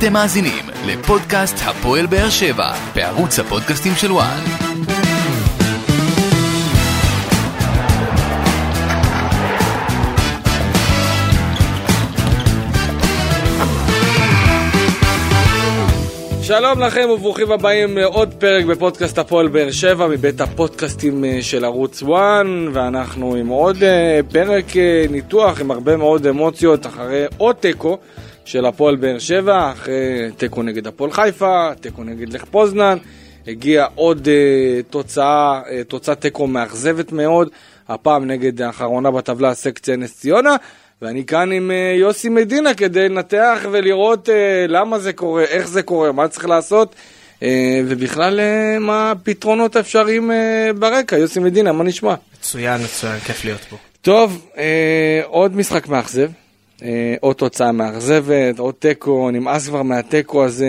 אתם מאזינים לפודקאסט הפועל באר שבע בערוץ הפודקאסטים של וואן. שלום לכם וברוכים הבאים לעוד פרק בפודקאסט הפועל באר שבע מבית הפודקאסטים אה, של ערוץ 1 ואנחנו עם עוד אה, פרק אה, ניתוח עם הרבה מאוד אמוציות אחרי עוד תיקו של הפועל באר שבע, אחרי תיקו נגד הפועל חיפה, תיקו נגד לך פוזנן, הגיעה עוד תוצאה, תוצאת תיקו מאכזבת מאוד, הפעם נגד האחרונה בטבלה סקציה נס ציונה ואני כאן עם uh, יוסי מדינה כדי לנתח ולראות uh, למה זה קורה, איך זה קורה, מה צריך לעשות, uh, ובכלל uh, מה הפתרונות האפשריים uh, ברקע. יוסי מדינה, מה נשמע? מצוין, מצוין, כיף להיות פה. טוב, uh, עוד משחק מאכזב, uh, עוד תוצאה מאכזבת, עוד תיקו, נמאס כבר מהתיקו הזה.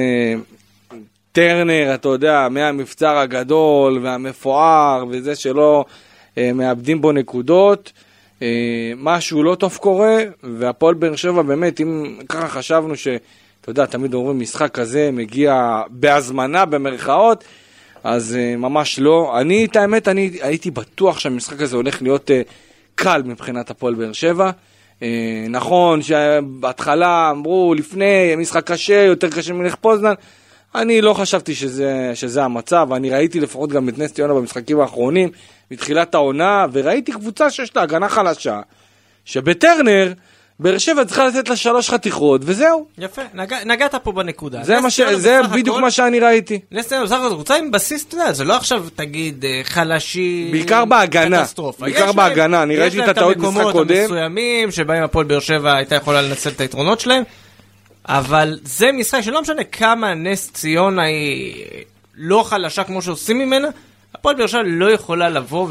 טרנר, אתה יודע, מהמבצר הגדול והמפואר וזה שלא uh, מאבדים בו נקודות. אה, משהו לא טוב קורה, והפועל באר שבע באמת, אם ככה חשבנו ש... אתה יודע, תמיד אומרים משחק כזה מגיע בהזמנה במרכאות, אז uh, ממש לא. אני, את האמת, אני הייתי בטוח שהמשחק הזה הולך להיות uh, קל מבחינת הפועל באר שבע. Uh, נכון שבהתחלה אמרו לפני, משחק קשה, יותר קשה מלך פוזנן. אני לא חשבתי שזה, שזה המצב, אני ראיתי לפחות גם את נס ציונה במשחקים האחרונים, מתחילת העונה, וראיתי קבוצה שיש לה הגנה חלשה, שבטרנר, באר שבע צריכה לתת לה שלוש חתיכות, וזהו. יפה, נג... נגעת פה בנקודה. זה, ש... זה בדיוק הכל... מה שאני ראיתי. נס ציונה בסך הכל קבוצה עם בסיס, אתה יודע, זה לא עכשיו תגיד אה, חלשי... בעיקר בהגנה. קטסטרופה. בעיקר בהגנה, אני ראיתי את הטעות משחק קודם. יש להם את המקומות המסוימים שבהם הפועל באר שבע הייתה יכולה לנצל את היתרונות שלהם, אבל זה משחק שלא משנה כמה נס ציונה היא לא חלשה כמו שעושים ממנה, הפועל באר שבע לא יכולה לבוא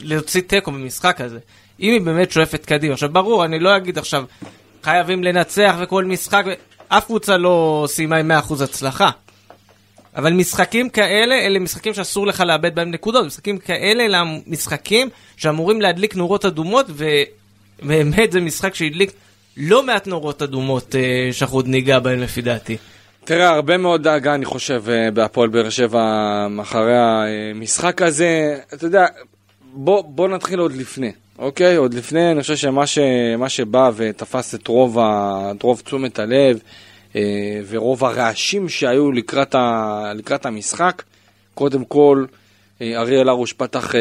ולהוציא תיקו במשחק הזה. אם היא באמת שואפת קדימה. עכשיו, ברור, אני לא אגיד עכשיו, חייבים לנצח וכל משחק, אף קבוצה לא סיימה עם 100% הצלחה. אבל משחקים כאלה, אלה משחקים שאסור לך לאבד בהם נקודות. משחקים כאלה, אלה משחקים שאמורים להדליק נורות אדומות, ובאמת זה משחק שהדליק לא מעט נורות אדומות אה, שאנחנו עוד ניגע בהם לפי דעתי. תראה, הרבה מאוד דאגה, אני חושב, אה, בהפועל באר שבע אחרי המשחק הזה. אתה יודע, בוא, בוא נתחיל עוד לפני, אוקיי? עוד לפני, אני חושב שמה ש, שבא ותפס את רוב, ה, את רוב תשומת הלב אה, ורוב הרעשים שהיו לקראת, ה, לקראת המשחק, קודם כל, אה, אריאל הרוש פתח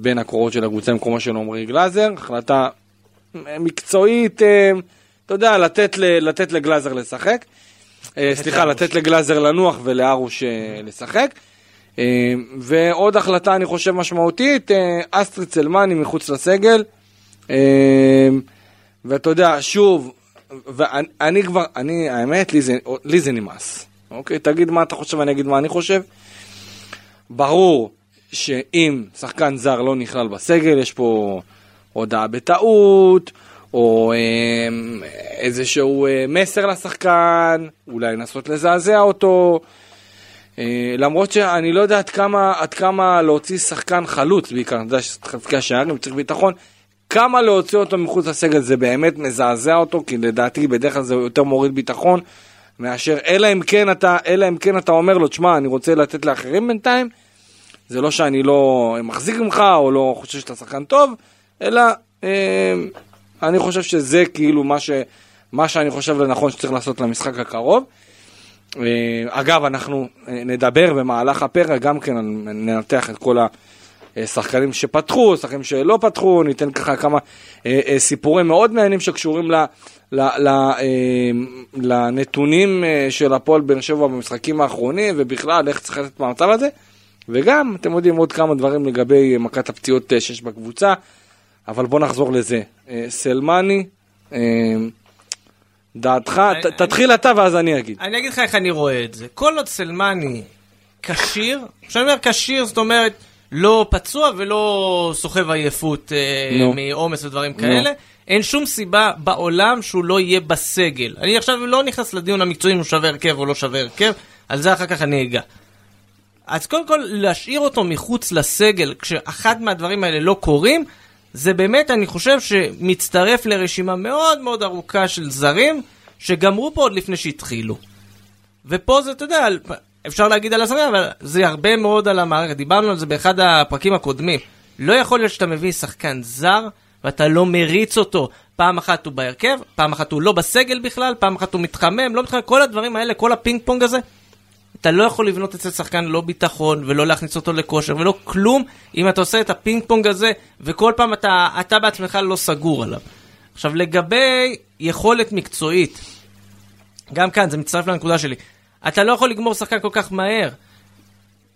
בין הקורות של הקבוצה במקומו של עמרי גלאזר, החלטה מקצועית, אתה יודע, לתת, לתת לגלאזר לשחק. אה, סליחה, לתת לגלאזר לנוח ולארוש אה, לשחק. אה, ועוד החלטה, אני חושב, משמעותית, אסטרי צלמני מחוץ לסגל. ואתה יודע, שוב, ואני כבר, אני, האמת, לי זה, לי זה נמאס. אוקיי? תגיד מה אתה חושב, אני אגיד מה אני חושב. ברור שאם שחקן זר לא נכלל בסגל, יש פה הודעה בטעות, או אה, איזשהו אה, מסר לשחקן, אולי לנסות לזעזע אותו. אה, למרות שאני לא יודע עד כמה, עד כמה להוציא שחקן חלוץ, בעיקר, אני יודע שחלקי השערים צריך ביטחון, כמה להוציא אותו מחוץ לסגל זה באמת מזעזע אותו, כי לדעתי בדרך כלל זה יותר מוריד ביטחון, מאשר אלא אם כן אתה, אלא אם כן אתה אומר לו, תשמע, אני רוצה לתת לאחרים בינתיים, זה לא שאני לא מחזיק ממך או לא חושב שאתה שחקן טוב, אלא... אה, אני חושב שזה כאילו מה, ש, מה שאני חושב לנכון שצריך לעשות למשחק הקרוב. אה, אגב, אנחנו אה, נדבר במהלך הפרק, גם כן ננתח את כל השחקנים שפתחו, שחקנים שלא פתחו, ניתן ככה כמה אה, סיפורים מאוד מעניינים שקשורים ל, ל, לנתונים של הפועל באר שבע במשחקים האחרונים, ובכלל איך צריך לתת במצב הזה. וגם, אתם יודעים, עוד כמה דברים לגבי מכת הפציעות שיש בקבוצה. אבל בוא נחזור לזה. אה, סלמני, אה, דעתך, תתחיל אתה ואז אני אגיד. אני אגיד לך איך אני רואה את זה. כל עוד סלמני כשיר, כשאני אומר כשיר, זאת אומרת, לא פצוע ולא סוחב עייפות אה, מעומס ודברים כאלה. אין שום סיבה בעולם שהוא לא יהיה בסגל. אני עכשיו לא נכנס לדיון המקצועי אם הוא שווה הרכב או לא שווה הרכב, על זה אחר כך אני אגע. אז קודם כל, להשאיר אותו מחוץ לסגל, כשאחד מהדברים האלה לא קורים, זה באמת, אני חושב שמצטרף לרשימה מאוד מאוד ארוכה של זרים, שגמרו פה עוד לפני שהתחילו. ופה זה, אתה יודע, אפשר להגיד על השחקן, אבל זה הרבה מאוד על המערכת. דיברנו על זה באחד הפרקים הקודמים. לא יכול להיות שאתה מביא שחקן זר ואתה לא מריץ אותו. פעם אחת הוא בהרכב, פעם אחת הוא לא בסגל בכלל, פעם אחת הוא מתחמם, לא מתחמם, כל הדברים האלה, כל הפינג פונג הזה, אתה לא יכול לבנות אצל שחקן לא ביטחון ולא להכניס אותו לכושר ולא כלום אם אתה עושה את הפינג פונג הזה וכל פעם אתה, אתה בעצמך לא סגור עליו. עכשיו לגבי יכולת מקצועית, גם כאן זה מצטרף לנקודה שלי, אתה לא יכול לגמור שחקן כל כך מהר.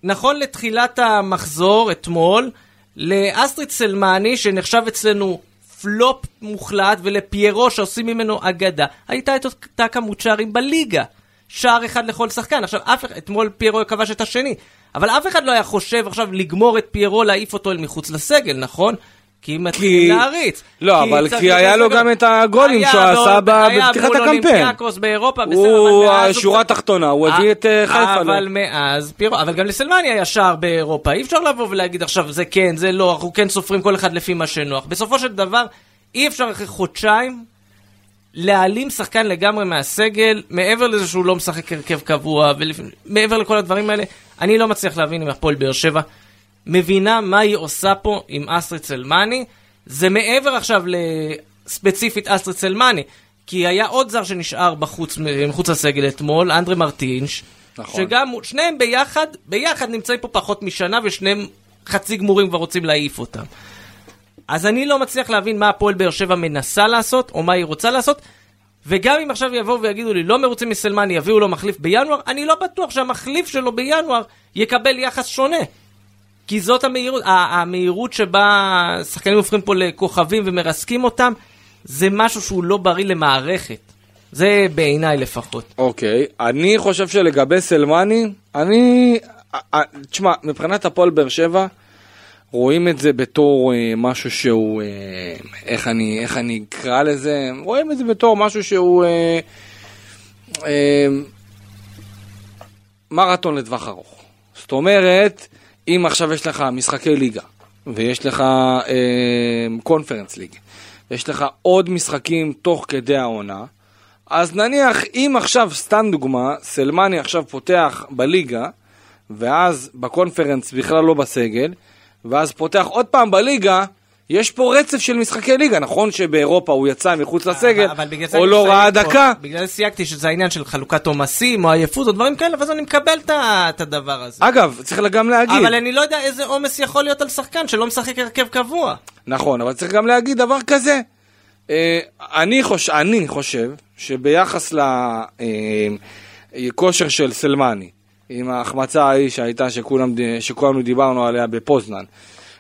נכון לתחילת המחזור, אתמול, לאסטריט סלמני, שנחשב אצלנו פלופ מוחלט, ולפיירו שעושים ממנו אגדה, הייתה את אותה כמות שערים בליגה. שער אחד לכל שחקן. עכשיו, אף אחד, אתמול פיירו כבש את השני, אבל אף אחד לא היה חושב עכשיו לגמור את פיירו, להעיף אותו אל מחוץ לסגל, נכון? כי מתחיל להריץ. לא, אבל צריך כי היה לו. גם את הגולים היה שהוא עשה היה בפתיחת הקמפיין. אולימפיאקוס באירופה, בסדר, הוא, אבל השורה התחתונה, הוא הביא את אה, חיפה. לו. אבל מאז, פיירו, אבל גם לסלמני היה שער באירופה, אי אפשר לבוא ולהגיד עכשיו זה כן, זה לא, אנחנו כן סופרים כל אחד לפי מה שנוח. בסופו של דבר, אי אפשר אחרי חודשיים להעלים שחקן לגמרי מהסגל, מעבר לזה שהוא לא משחק הרכב קבוע, ומעבר לכל הדברים האלה, אני לא מצליח להבין אם הפועל באר שבע מבינה מה היא עושה פה עם אסטרי צלמני. זה מעבר עכשיו לספציפית אסטרי צלמני, כי היה עוד זר שנשאר בחוץ, מחוץ לסגל אתמול, אנדרי מרטינש, נכון. שגם שניהם ביחד, ביחד נמצאים פה פחות משנה, ושניהם חצי גמורים כבר רוצים להעיף אותם. אז אני לא מצליח להבין מה הפועל באר שבע מנסה לעשות, או מה היא רוצה לעשות. וגם אם עכשיו יבואו ויגידו לי, לא מרוצים מסלמני, יביאו לו מחליף בינואר, אני לא בטוח שהמחליף שלו בינואר יקבל יחס שונה. כי זאת המהירות, המהירות שבה שחקנים הופכים פה לכוכבים ומרסקים אותם, זה משהו שהוא לא בריא למערכת. זה בעיניי לפחות. אוקיי, אני חושב שלגבי סלמני, אני... תשמע, מבחינת הפועל באר שבע, רואים את זה בתור אה, משהו שהוא, אה, איך אני, איך אני אקרא לזה, רואים את זה בתור משהו שהוא אה, אה, מרתון לטווח ארוך. זאת אומרת, אם עכשיו יש לך משחקי ליגה, ויש לך אה, קונפרנס ליג, ויש לך עוד משחקים תוך כדי העונה, אז נניח, אם עכשיו, סתם דוגמה, סלמני עכשיו פותח בליגה, ואז בקונפרנס בכלל לא בסגל, ואז פותח עוד פעם בליגה, יש פה רצף של משחקי ליגה, נכון שבאירופה הוא יצא מחוץ לסגל, או לא ראה. דקה, בגלל זה סייגתי שזה העניין של חלוקת עומסים או עייפות או דברים כאלה, ואז אני מקבל את הדבר הזה. אגב, צריך גם להגיד, אבל אני לא יודע איזה עומס יכול להיות על שחקן שלא משחק הרכב קבוע. נכון, אבל צריך גם להגיד דבר כזה. אה, אני, חוש... אני חושב שביחס לכושר של סלמני, עם ההחמצה ההיא שהייתה, שכולם, שכולנו דיברנו עליה בפוזנן,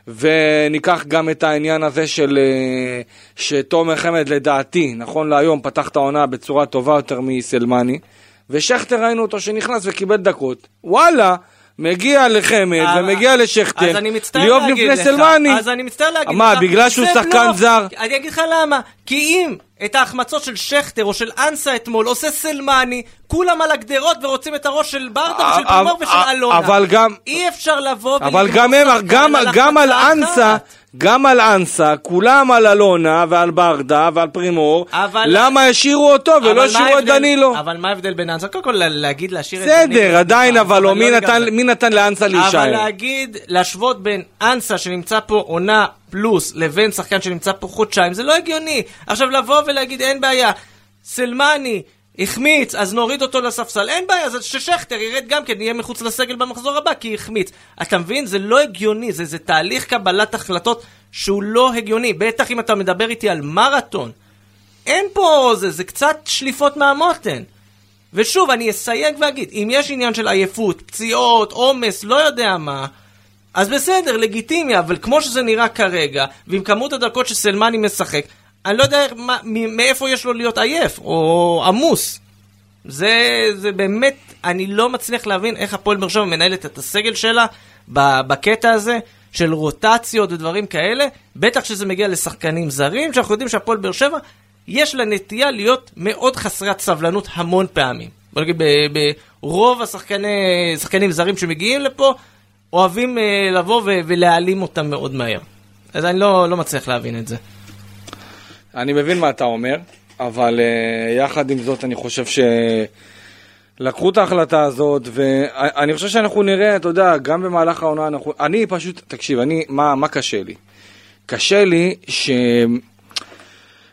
וניקח גם את העניין הזה של אה, שתומר חמד לדעתי, נכון להיום, פתח את העונה בצורה טובה יותר מסלמני, ושכטר ראינו אותו שנכנס וקיבל דקות. וואלה, מגיע לחמד אבל- ומגיע לשכטר, להגיד לפני סלמני. אז אני מצטער להגיד לך, מה, בגלל שהוא שחקן. זר? אני אגיד לך למה, כי אם את ההחמצות של שכטר או של אנסה אתמול עושה סלמני, כולם על הגדרות ורוצים את הראש של ברדה ושל פרימור ושל אלונה. אבל גם- אי אפשר לבוא אבל גם הם, גם, גם על אנסה. גם על אנסה, כולם על אלונה ועל ברדה ועל פרימור, אבל- למה השאירו אותו אבל ולא השאירו את דנילו? אבל מה ההבדל בין אנסה? קודם כל לה- להגיד להשאיר את דנילו. בסדר, עדיין, זה אבל לא, מי לא נתן-. מי נתן לאנסה אבל להישאר? להגיד, להשוות בין אנסה שנמצא פה עונה פלוס לבין שחקן שנמצא פה חודשיים, זה לא הגיוני. עכשיו לבוא ולהגיד אין בעיה, סלמני החמיץ, אז נוריד אותו לספסל, אין בעיה, אז ששכטר ירד גם כן, יהיה מחוץ לסגל במחזור הבא כי החמיץ. אתה מבין? זה לא הגיוני, זה, זה תהליך קבלת החלטות שהוא לא הגיוני. בטח אם אתה מדבר איתי על מרתון. אין פה, זה, זה קצת שליפות מהמותן. ושוב, אני אסייג ואגיד, אם יש עניין של עייפות, פציעות, עומס, לא יודע מה, אז בסדר, לגיטימי, אבל כמו שזה נראה כרגע, ועם כמות הדקות שסלמני משחק, אני לא יודע מאיפה יש לו להיות עייף, או עמוס. זה, זה באמת, אני לא מצליח להבין איך הפועל באר שבע מנהלת את הסגל שלה בקטע הזה של רוטציות ודברים כאלה, בטח כשזה מגיע לשחקנים זרים, שאנחנו יודעים שהפועל באר שבע, יש לה נטייה להיות מאוד חסרת סבלנות המון פעמים. בוא נגיד, ברוב השחקני, שחקנים זרים שמגיעים לפה, אוהבים אה, לבוא ולהעלים אותם מאוד מהר. אז אני לא, לא מצליח להבין את זה. אני מבין מה אתה אומר, אבל uh, יחד עם זאת אני חושב לקחו את ההחלטה הזאת, ואני חושב שאנחנו נראה, אתה יודע, גם במהלך העונה, אנחנו... אני פשוט, תקשיב, אני, מה, מה קשה לי? קשה לי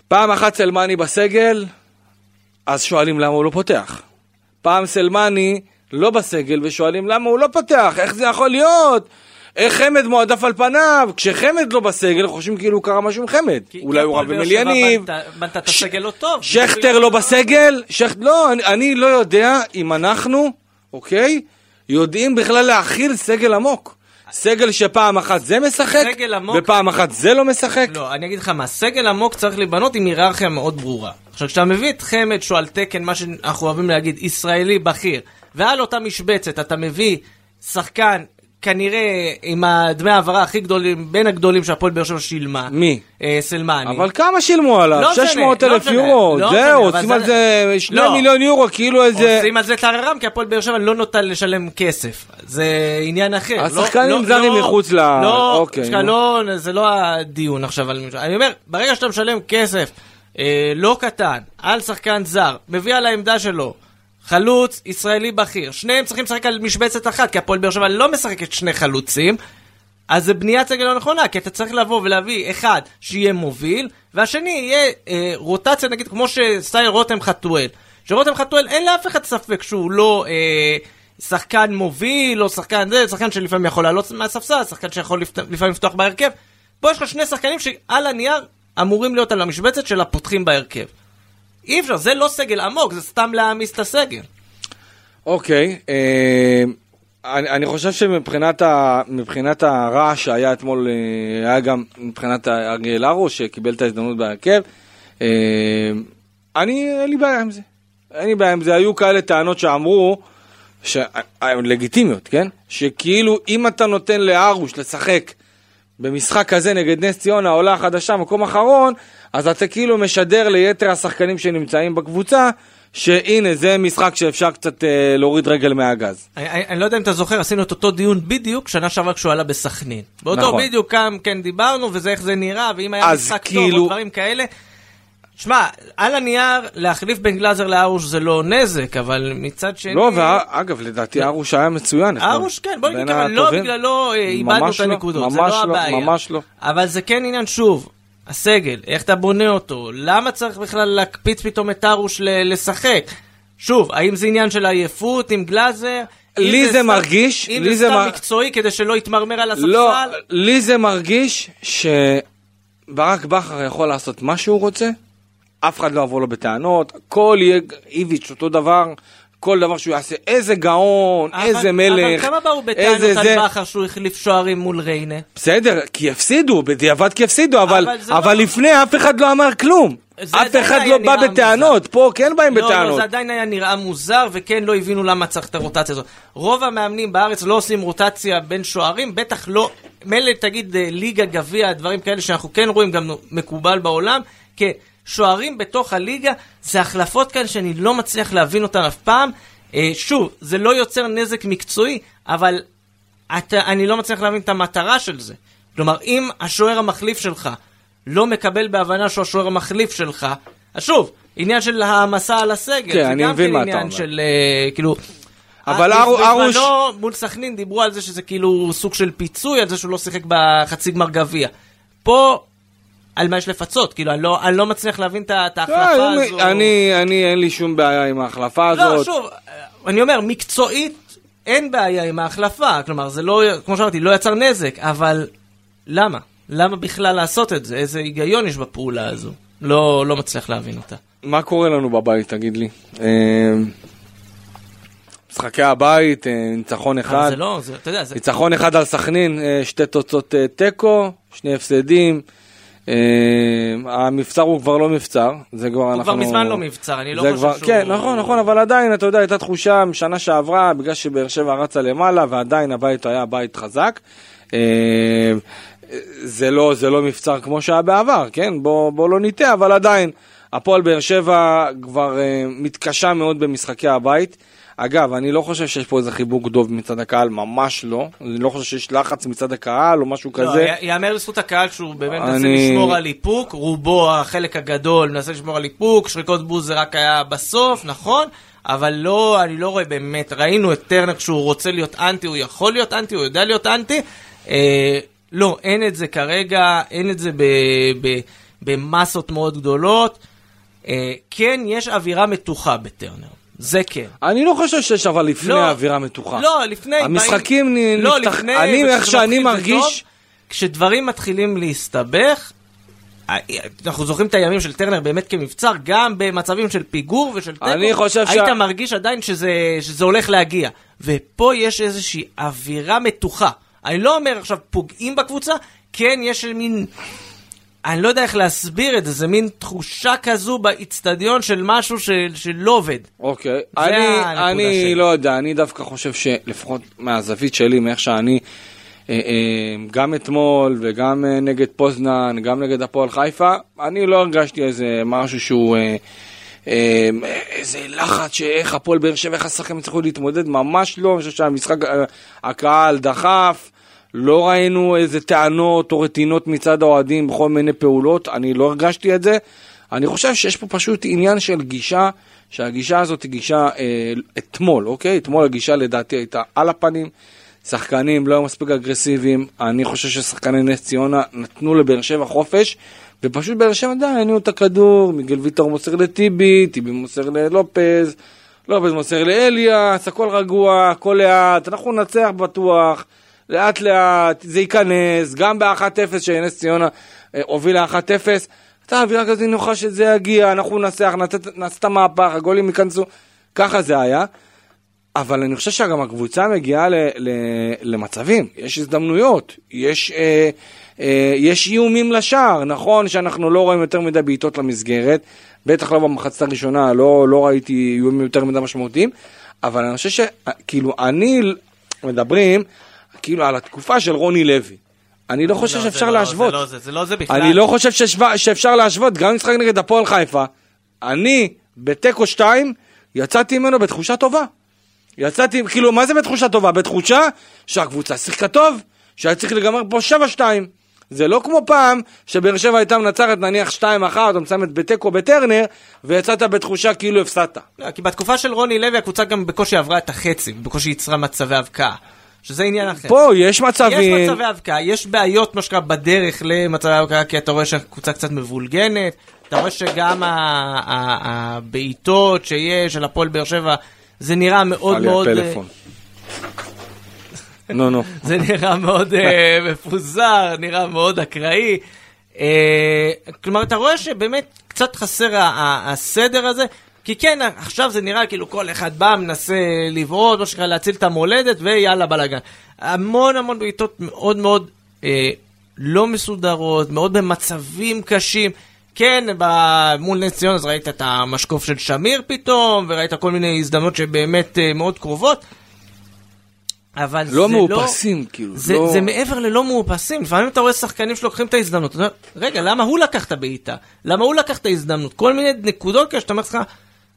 שפעם אחת סלמני בסגל, אז שואלים למה הוא לא פותח. פעם סלמני לא בסגל ושואלים למה הוא לא פותח, איך זה יכול להיות? איך חמד מועדף על פניו? כשחמד לא בסגל חושבים כאילו קרה משהו עם חמד. אולי כי הוא רב עם אליניב. בנתה את הסגל לא טוב. שכטר לא בסגל? לא, אני, לא יודע אם אנחנו, אוקיי, יודעים בכלל להכיל סגל עמוק. סגל שפעם אחת זה משחק, עמוק- ופעם אחת זה לא משחק. לא, אני אגיד לך מה, סגל עמוק צריך להיבנות עם היררכיה מאוד ברורה. עכשיו, כשאתה מביא את חמד שהוא על תקן, מה שאנחנו אוהבים להגיד, ישראלי בכיר, ועל אותה משבצת אתה מביא שחקן, כנראה עם הדמי העברה הכי גדולים, בין הגדולים שהפועל באר שבע שילמה. מי? אה, סלמני. אבל כמה שילמו עליו? לא משנה, 600 לא אלף יורו. לא זהו, עושים על זה- זה 2 לא. מיליון יורו, כאילו איזה... עושים על זה טררם, כי הפועל באר שבע לא נוטה לשלם כסף. זה עניין אחר. השחקנים לא- לא- זרים לא- מחוץ ל- לא, אוקיי, נו. לא, זה לא הדיון עכשיו. אני אומר, ברגע שאתה משלם כסף אה, לא קטן על שחקן זר, מביא על העמדה שלו, חלוץ ישראלי בכיר, שניהם צריכים לשחק על משבצת אחת, כי הפועל באר שבע לא משחקת שני חלוצים. אז זה בניית סגל לא נכונה, כי אתה צריך לבוא ולהביא אחד שיהיה מוביל, והשני יהיה אה, רוטציה, נגיד, כמו שסטייל רותם חתואל. שרותם חתואל, אין לאף אחד ספק שהוא לא אה, שחקן מוביל, או שחקן זה, שחקן שלפעמים יכול לעלות מהספסל, שחקן שיכול לפת... לפעמים לפתוח בהרכב. פה יש לך שני שחקנים שעל הנייר אמורים להיות על המשבצת של הפותחים בהרכב. אי אפשר, זה לא סגל עמוק, זה סתם להעמיס את הסגל. אוקיי, אה, אני, אני חושב שמבחינת ה, הרעש שהיה אתמול, אה, היה גם מבחינת אריאל הרו שקיבל את ההזדמנות בהרכב, אה, אני, אין לי בעיה עם זה. אין לי בעיה עם זה. היו כאלה טענות שאמרו, ש... לגיטימיות, כן? שכאילו אם אתה נותן לארוש לשחק במשחק כזה נגד נס ציונה, עולה חדשה, מקום אחרון, אז אתה כאילו משדר ליתר השחקנים שנמצאים בקבוצה, שהנה זה משחק שאפשר קצת אה, להוריד רגל מהגז. אני, אני, אני לא יודע אם אתה זוכר, עשינו את אותו דיון בדיוק שנה שעברה כשהוא עלה בסכנין. באותו נכון. בדיוק כאן כן דיברנו, וזה איך זה נראה, ואם היה משחק כאילו- טוב או דברים כאלה. שמע, על הנייר, להחליף בין גלאזר לארוש זה לא נזק, אבל מצד שני... לא, ואגב, לדעתי ארוש היה מצוין. אתמול. ארוש כן, בוא נגיד ככה, לא. בגללו אה, איבדנו ממש את לא, הנקודות, זה ממש לא לא, הבעיה. ממש לא. אבל זה כן עניין, שוב, הסגל, איך אתה בונה אותו, למה צריך בכלל להקפיץ פתאום את ארוש לשחק? שוב, האם זה עניין של עייפות עם גלאזר? אם לי זה מרגיש, אם לי זה זה סתם מר- מקצועי כדי שלא יתמרמר על הספסל? לא, לי זה מרגיש שברק בכר יכול לעשות מה שהוא רוצה, אף אחד לא יבוא לו בטענות, הכל יהיה איביץ' אותו דבר, כל דבר שהוא יעשה, איזה גאון, אבל- איזה מלך, אבל כמה באו איזה בטענות זה. על בכר שהוא החליף שוערים מול ריינה? בסדר, כי הפסידו, בדיעבד כי הפסידו, אבל, אבל זה אבל לא- לפני אף אחד לא אמר כלום. זה אף אחד לא בא בטענות, פה כן באים לא, לא, בטענות. זה עדיין היה נראה מוזר, וכן, לא הבינו למה צריך את הרוטציה הזאת. רוב המאמנים בארץ לא עושים רוטציה בין שוערים, בטח לא, מילא תגיד אה, ליגה, גביע, דברים כאלה שאנחנו כן רואים, גם מקובל בעולם, כי שוערים בתוך הליגה, זה החלפות כאן שאני לא מצליח להבין אותן אף פעם. אה, שוב, זה לא יוצר נזק מקצועי, אבל אתה, אני לא מצליח להבין את המטרה של זה. כלומר, אם השוער המחליף שלך לא מקבל בהבנה שהוא השוער המחליף שלך, אז שוב, עניין של העמסה על הסגל. כן, זה אני גם מבין כן מה אתה עניין אומר. של, אה, כאילו... אבל אה, ארו- ארוש- בזמנו מול סכנין דיברו על זה שזה כאילו סוג של פיצוי על זה שהוא לא שיחק בחצי גמר גביע. פה, על מה יש לפצות? כאילו, אני לא, אני לא מצליח להבין את ההחלפה לא, הזו. אני, אני, אין לי שום בעיה עם ההחלפה לא, הזאת. שוב, אני אומר, מקצועית אין בעיה עם ההחלפה. כלומר, זה לא, כמו שאמרתי, לא יצר נזק, אבל למה? למה בכלל לעשות את זה? איזה היגיון יש בפעולה הזו? לא, לא מצליח להבין אותה. מה קורה לנו בבית, תגיד לי? אה, משחקי הבית, אה, ניצחון אחד. זה לא, זה, אתה יודע, זה... ניצחון אחד על סכנין, אה, שתי תוצאות אה, תיקו, שני הפסדים. אה, המבצר הוא כבר לא מבצר, זה כבר אנחנו... כבר מזמן לא מבצר, אני לא חושב כבר- שהוא- כן, נכון, נכון, אבל עדיין, אתה יודע, הייתה תחושה משנה שעברה, בגלל שבאר שבע רצה למעלה, ועדיין הבית היה בית חזק. אה, זה לא, זה לא מבצר כמו שהיה בעבר, כן? בוא, בוא לא נטעה, אבל עדיין, הפועל באר שבע כבר אה, מתקשה מאוד במשחקי הבית. אגב, אני לא חושב שיש פה איזה חיבוק דוב מצד הקהל, ממש לא. אני לא חושב שיש לחץ מצד הקהל או משהו לא, כזה. י- יאמר לזכות הקהל שהוא באמת מנסה אני- לשמור על איפוק, רובו, החלק הגדול, מנסה לשמור על איפוק, שריקות בוז זה רק היה בסוף, נכון? אבל לא, אני לא רואה באמת, ראינו את טרנר כשהוא רוצה להיות אנטי, הוא יכול להיות אנטי, הוא יודע להיות אנטי. אה, לא, אין את זה כרגע, אין את זה ב, ב, במסות מאוד גדולות. אה, כן, יש אווירה מתוחה בטרנר, זה כן. אני לא חושב שיש אבל לפני לא, אווירה מתוחה. לא, לפני... המשחקים באים- לא, נפתח- לפני, אני, איך שאני מרגיש- טוב. כשדברים מתחילים להסתבך, אה, אנחנו זוכרים את הימים של טרנר באמת כמבצר, גם במצבים של פיגור ושל תיקו, אני חושב היית שה- מרגיש עדיין שזה, שזה הולך להגיע. ופה יש איזושהי אווירה מתוחה. אני לא אומר עכשיו פוגעים בקבוצה, כן יש מין... אני לא יודע איך להסביר את זה, זה מין תחושה כזו באיצטדיון של משהו של, שלא עובד. אוקיי. זה אני, אני שלי. לא יודע, אני דווקא חושב שלפחות מהזווית שלי, מאיך שאני, אה, אה, גם אתמול וגם אה, נגד פוזנן, גם נגד הפועל חיפה, אני לא הרגשתי איזה משהו שהוא... אה, איזה לחץ שאיך הפועל באר שבע, איך השחקנים יצטרכו להתמודד, ממש לא, אני חושב שהמשחק, הקהל דחף, לא ראינו איזה טענות או רטינות מצד האוהדים בכל מיני פעולות, אני לא הרגשתי את זה. אני חושב שיש פה פשוט עניין של גישה, שהגישה הזאת היא גישה אה, אתמול, אוקיי? אתמול הגישה לדעתי הייתה על הפנים, שחקנים לא היו מספיק אגרסיביים, אני חושב ששחקני נס ציונה נתנו לבאר שבע חופש, ופשוט באר שבע די, הניעו את הכדור, מיגל ויטור מוסר לטיבי, טיבי מוסר ללופז, לופז מוסר לאליאס, הכל רגוע, הכל לאט, אנחנו ננצח בטוח. לאט לאט, זה ייכנס, גם ב-1-0 שנס ציונה אה, הובילה 1-0, הייתה אווירה כזאת נוחה שזה יגיע, אנחנו נעשה את המהפך, הגולים ייכנסו, ככה זה היה. אבל אני חושב שגם הקבוצה מגיעה ל, ל, למצבים, יש הזדמנויות, יש, אה, אה, יש איומים לשער, נכון שאנחנו לא רואים יותר מדי בעיטות למסגרת, בטח לא במחצת הראשונה, לא, לא ראיתי איומים יותר מדי משמעותיים, אבל אני חושב שכאילו אני, מדברים כאילו על התקופה של רוני לוי. אני לא חושב לא, שאפשר לא- להשוות. זה לא זה, זה לא זה בכלל. אני לא חושב ששווה- שאפשר להשוות, גם משחק נגד הפועל חיפה. אני, בתיקו 2, יצאתי ממנו בתחושה טובה. יצאתי, כאילו, מה זה בתחושה טובה? בתחושה שהקבוצה שיחקה טוב, שהיה צריך לגמר פה 7-2. זה לא כמו פעם, שבאר שבע הייתה מנצחת נניח 2-1, או מסיימת בתיקו בטרנר, ויצאת בתחושה כאילו הפסדת. לא, כי בתקופה של רוני לוי הקבוצה גם בקושי עברה את החצי, בקושי יצרה מצבי הבקעה. שזה עניין אחר. פה יש מצבים... יש מצבי הבקעה, יש בעיות, מה שנקרא, בדרך למצבי הבקעה, כי אתה רואה שהקבוצה קצת מבולגנת, אתה רואה שגם הבעיטות שיש של הפועל באר שבע, זה נראה מאוד מאוד... אה. נו, נו. זה נראה מאוד אה, מפוזר, נראה מאוד אקראי. אה, כלומר, אתה רואה שבאמת קצת חסר הסדר הזה, כי כן, עכשיו זה נראה כאילו כל אחד בא, מנסה לבעוט, מה שנקרא להציל את המולדת, ויאללה בלאגן. המון המון בעיטות מאוד מאוד אה, לא מסודרות, מאוד במצבים קשים. כן, ב- מול נס ציונה אז ראית את המשקוף של שמיר פתאום, וראית כל מיני הזדמנות שבאמת אה, מאוד קרובות. אבל לא זה מאופסים, כאילו, זה, לא- זה מעבר ללא מאופסים. לפעמים אתה רואה שחקנים שלוקחים את ההזדמנות. רגע, למה הוא לקח את הבעיטה? למה הוא לקח את ההזדמנות? כל מיני נקודות כאלה שאתה אומר לך,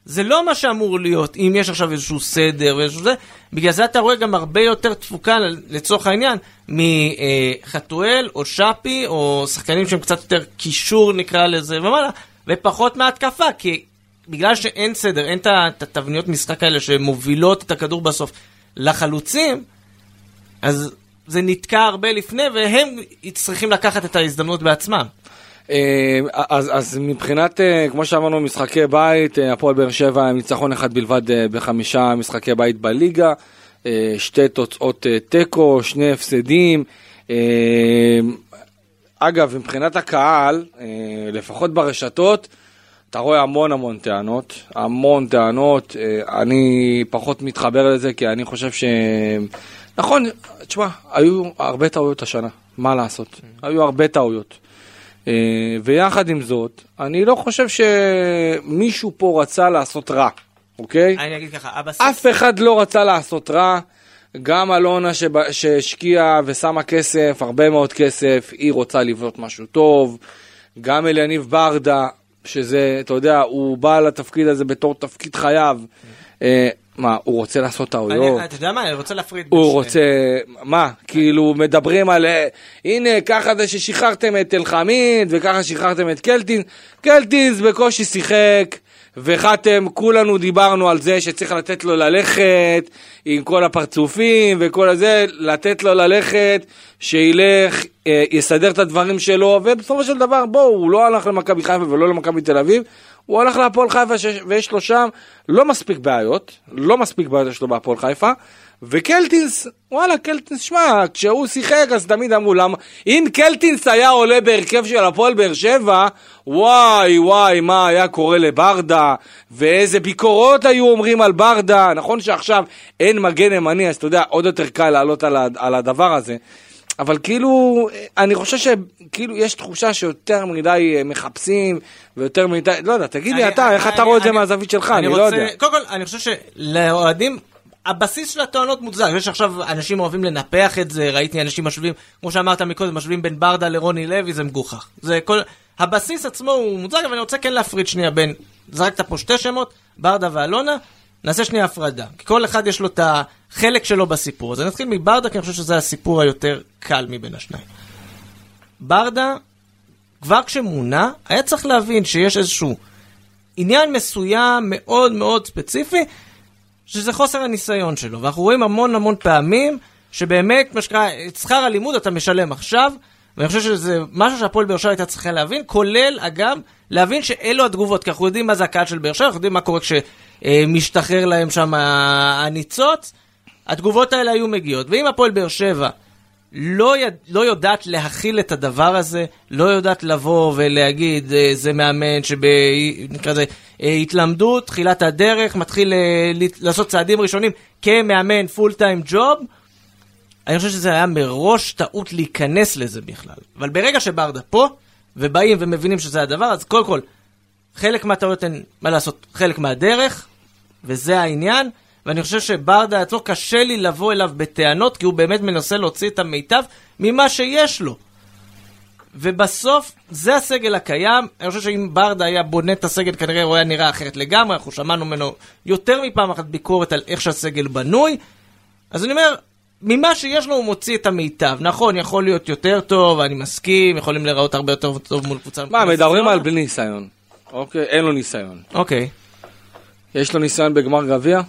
זה לא מה שאמור להיות, אם יש עכשיו איזשהו סדר ואיזשהו זה. בגלל זה אתה רואה גם הרבה יותר תפוקה, לצורך העניין, מחתואל או שפי, או שחקנים שהם קצת יותר קישור נקרא לזה ומעלה, ופחות מהתקפה, כי בגלל שאין סדר, אין את התבניות משחק האלה שמובילות את הכדור בסוף לחלוצים, אז זה נתקע הרבה לפני, והם צריכים לקחת את ההזדמנות בעצמם. אה, אז, אז מבחינת, אה, כמו שאמרנו, משחקי בית, אה, הפועל באר שבע עם ניצחון אחד בלבד בחמישה משחקי בית בליגה, שתי תוצאות תיקו, שני הפסדים. אגב, מבחינת הקהל, לפחות ברשתות, אתה רואה המון המון טענות, המון טענות, אני פחות מתחבר לזה כי אני חושב ש... נכון, תשמע, היו הרבה טעויות השנה, מה לעשות? היו הרבה טעויות. אה, ויחד עם זאת, אני לא חושב שמישהו פה רצה לעשות רע, אוקיי? אני אגיד ככה, הבסיס... אף אחד לא רצה לעשות רע. גם אלונה שהשקיעה ושמה כסף, הרבה מאוד כסף, היא רוצה לבנות משהו טוב. גם אליניב ברדה, שזה, אתה יודע, הוא בא לתפקיד הזה בתור תפקיד חייו. מה, הוא רוצה לעשות טעויות? אתה יודע מה, אני רוצה להפריד בין הוא. רוצה, מה, כאילו מדברים על, אה, הנה ככה זה ששחררתם את אלחמיד וככה שחררתם את קלטינס, קלטינס בקושי שיחק וחתם, כולנו דיברנו על זה שצריך לתת לו ללכת עם כל הפרצופים וכל הזה, לתת לו ללכת, שילך, אה, יסדר את הדברים שלו, ובסופו של דבר בואו, הוא לא הלך למכבי חיפה ולא למכבי תל אביב, הוא הלך להפועל חיפה שיש- ויש לו שם לא מספיק בעיות, לא מספיק בעיות יש לו בהפועל חיפה, וקלטינס, וואלה, קלטינס, שמע, כשהוא שיחק אז תמיד אמרו למה, אם קלטינס היה עולה בהרכב של הפועל באר שבע, וואי וואי, מה היה קורה לברדה, ואיזה ביקורות היו אומרים על ברדה, נכון שעכשיו אין מגן ימני, אז אתה יודע, עוד יותר קל לעלות על הדבר הזה. אבל כאילו, אני חושב שכאילו יש תחושה שיותר מדי אה, מחפשים ויותר מדי, לא יודע, תגיד לי אני- אתה, איך אני- אתה רואה את זה אני- מהזווית שלך, אני לא רוצה- יודע. קודם כל, אני חושב שלאוהדים, הבסיס של הטוענות מוצדק. יש עכשיו אנשים אוהבים לנפח את זה, ראיתי אנשים משווים, כמו שאמרת מקודם, משווים בין ברדה לרוני לוי, זה מגוחך. זה כל... הבסיס עצמו הוא מוצדק, אבל אני רוצה כן להפריד שנייה בין, זרקת פה שתי שמות, ברדה ואלונה, נעשה שנייה הפרדה. כי כל אחד יש לו את החלק שלו בסיפור. אז אני אתחיל מברדה, כי אני חושב שזה הסיפור היותר קל מבין השניים. ברדה, כבר כשמונה, היה צריך להבין שיש איזשהו עניין מסוים מאוד מאוד ספציפי, שזה חוסר הניסיון שלו. ואנחנו רואים המון המון פעמים שבאמת, מה שנקרא, את שכר הלימוד אתה משלם עכשיו, ואני חושב שזה משהו שהפועל באר שבע הייתה צריכה להבין, כולל, אגב, להבין שאלו התגובות, כי אנחנו יודעים מה זה הקהל של באר שבע, אנחנו יודעים מה קורה כשמשתחרר להם שם הניצוץ, התגובות האלה היו מגיעות. ואם הפועל באר שבע לא, יד, לא יודעת להכיל את הדבר הזה, לא יודעת לבוא ולהגיד, אה, זה מאמן שבנקרא לזה אה, התלמדות, תחילת הדרך, מתחיל אה, לעשות צעדים ראשונים כמאמן פול טיים ג'וב, אני חושב שזה היה מראש טעות להיכנס לזה בכלל. אבל ברגע שברדה פה, ובאים ומבינים שזה הדבר, אז קודם כל, חלק מהטעויות הן, מה לעשות, חלק מהדרך, וזה העניין. ואני חושב שברדה עצמו קשה לי לבוא אליו בטענות, כי הוא באמת מנסה להוציא את המיטב ממה שיש לו. ובסוף, זה הסגל הקיים. אני חושב שאם ברדה היה בונה את הסגל, כנראה הוא היה נראה אחרת לגמרי. אנחנו שמענו ממנו יותר מפעם אחת ביקורת על איך שהסגל בנוי. אז אני אומר, ממה שיש לו הוא מוציא את המיטב. נכון, יכול להיות יותר טוב, אני מסכים, יכולים להיראות הרבה יותר טוב מול קבוצה. מה, מדברים על בלי ניסיון. אוקיי, אין לו ניסיון. אוקיי, יש לו ניסיון בגמר גביע?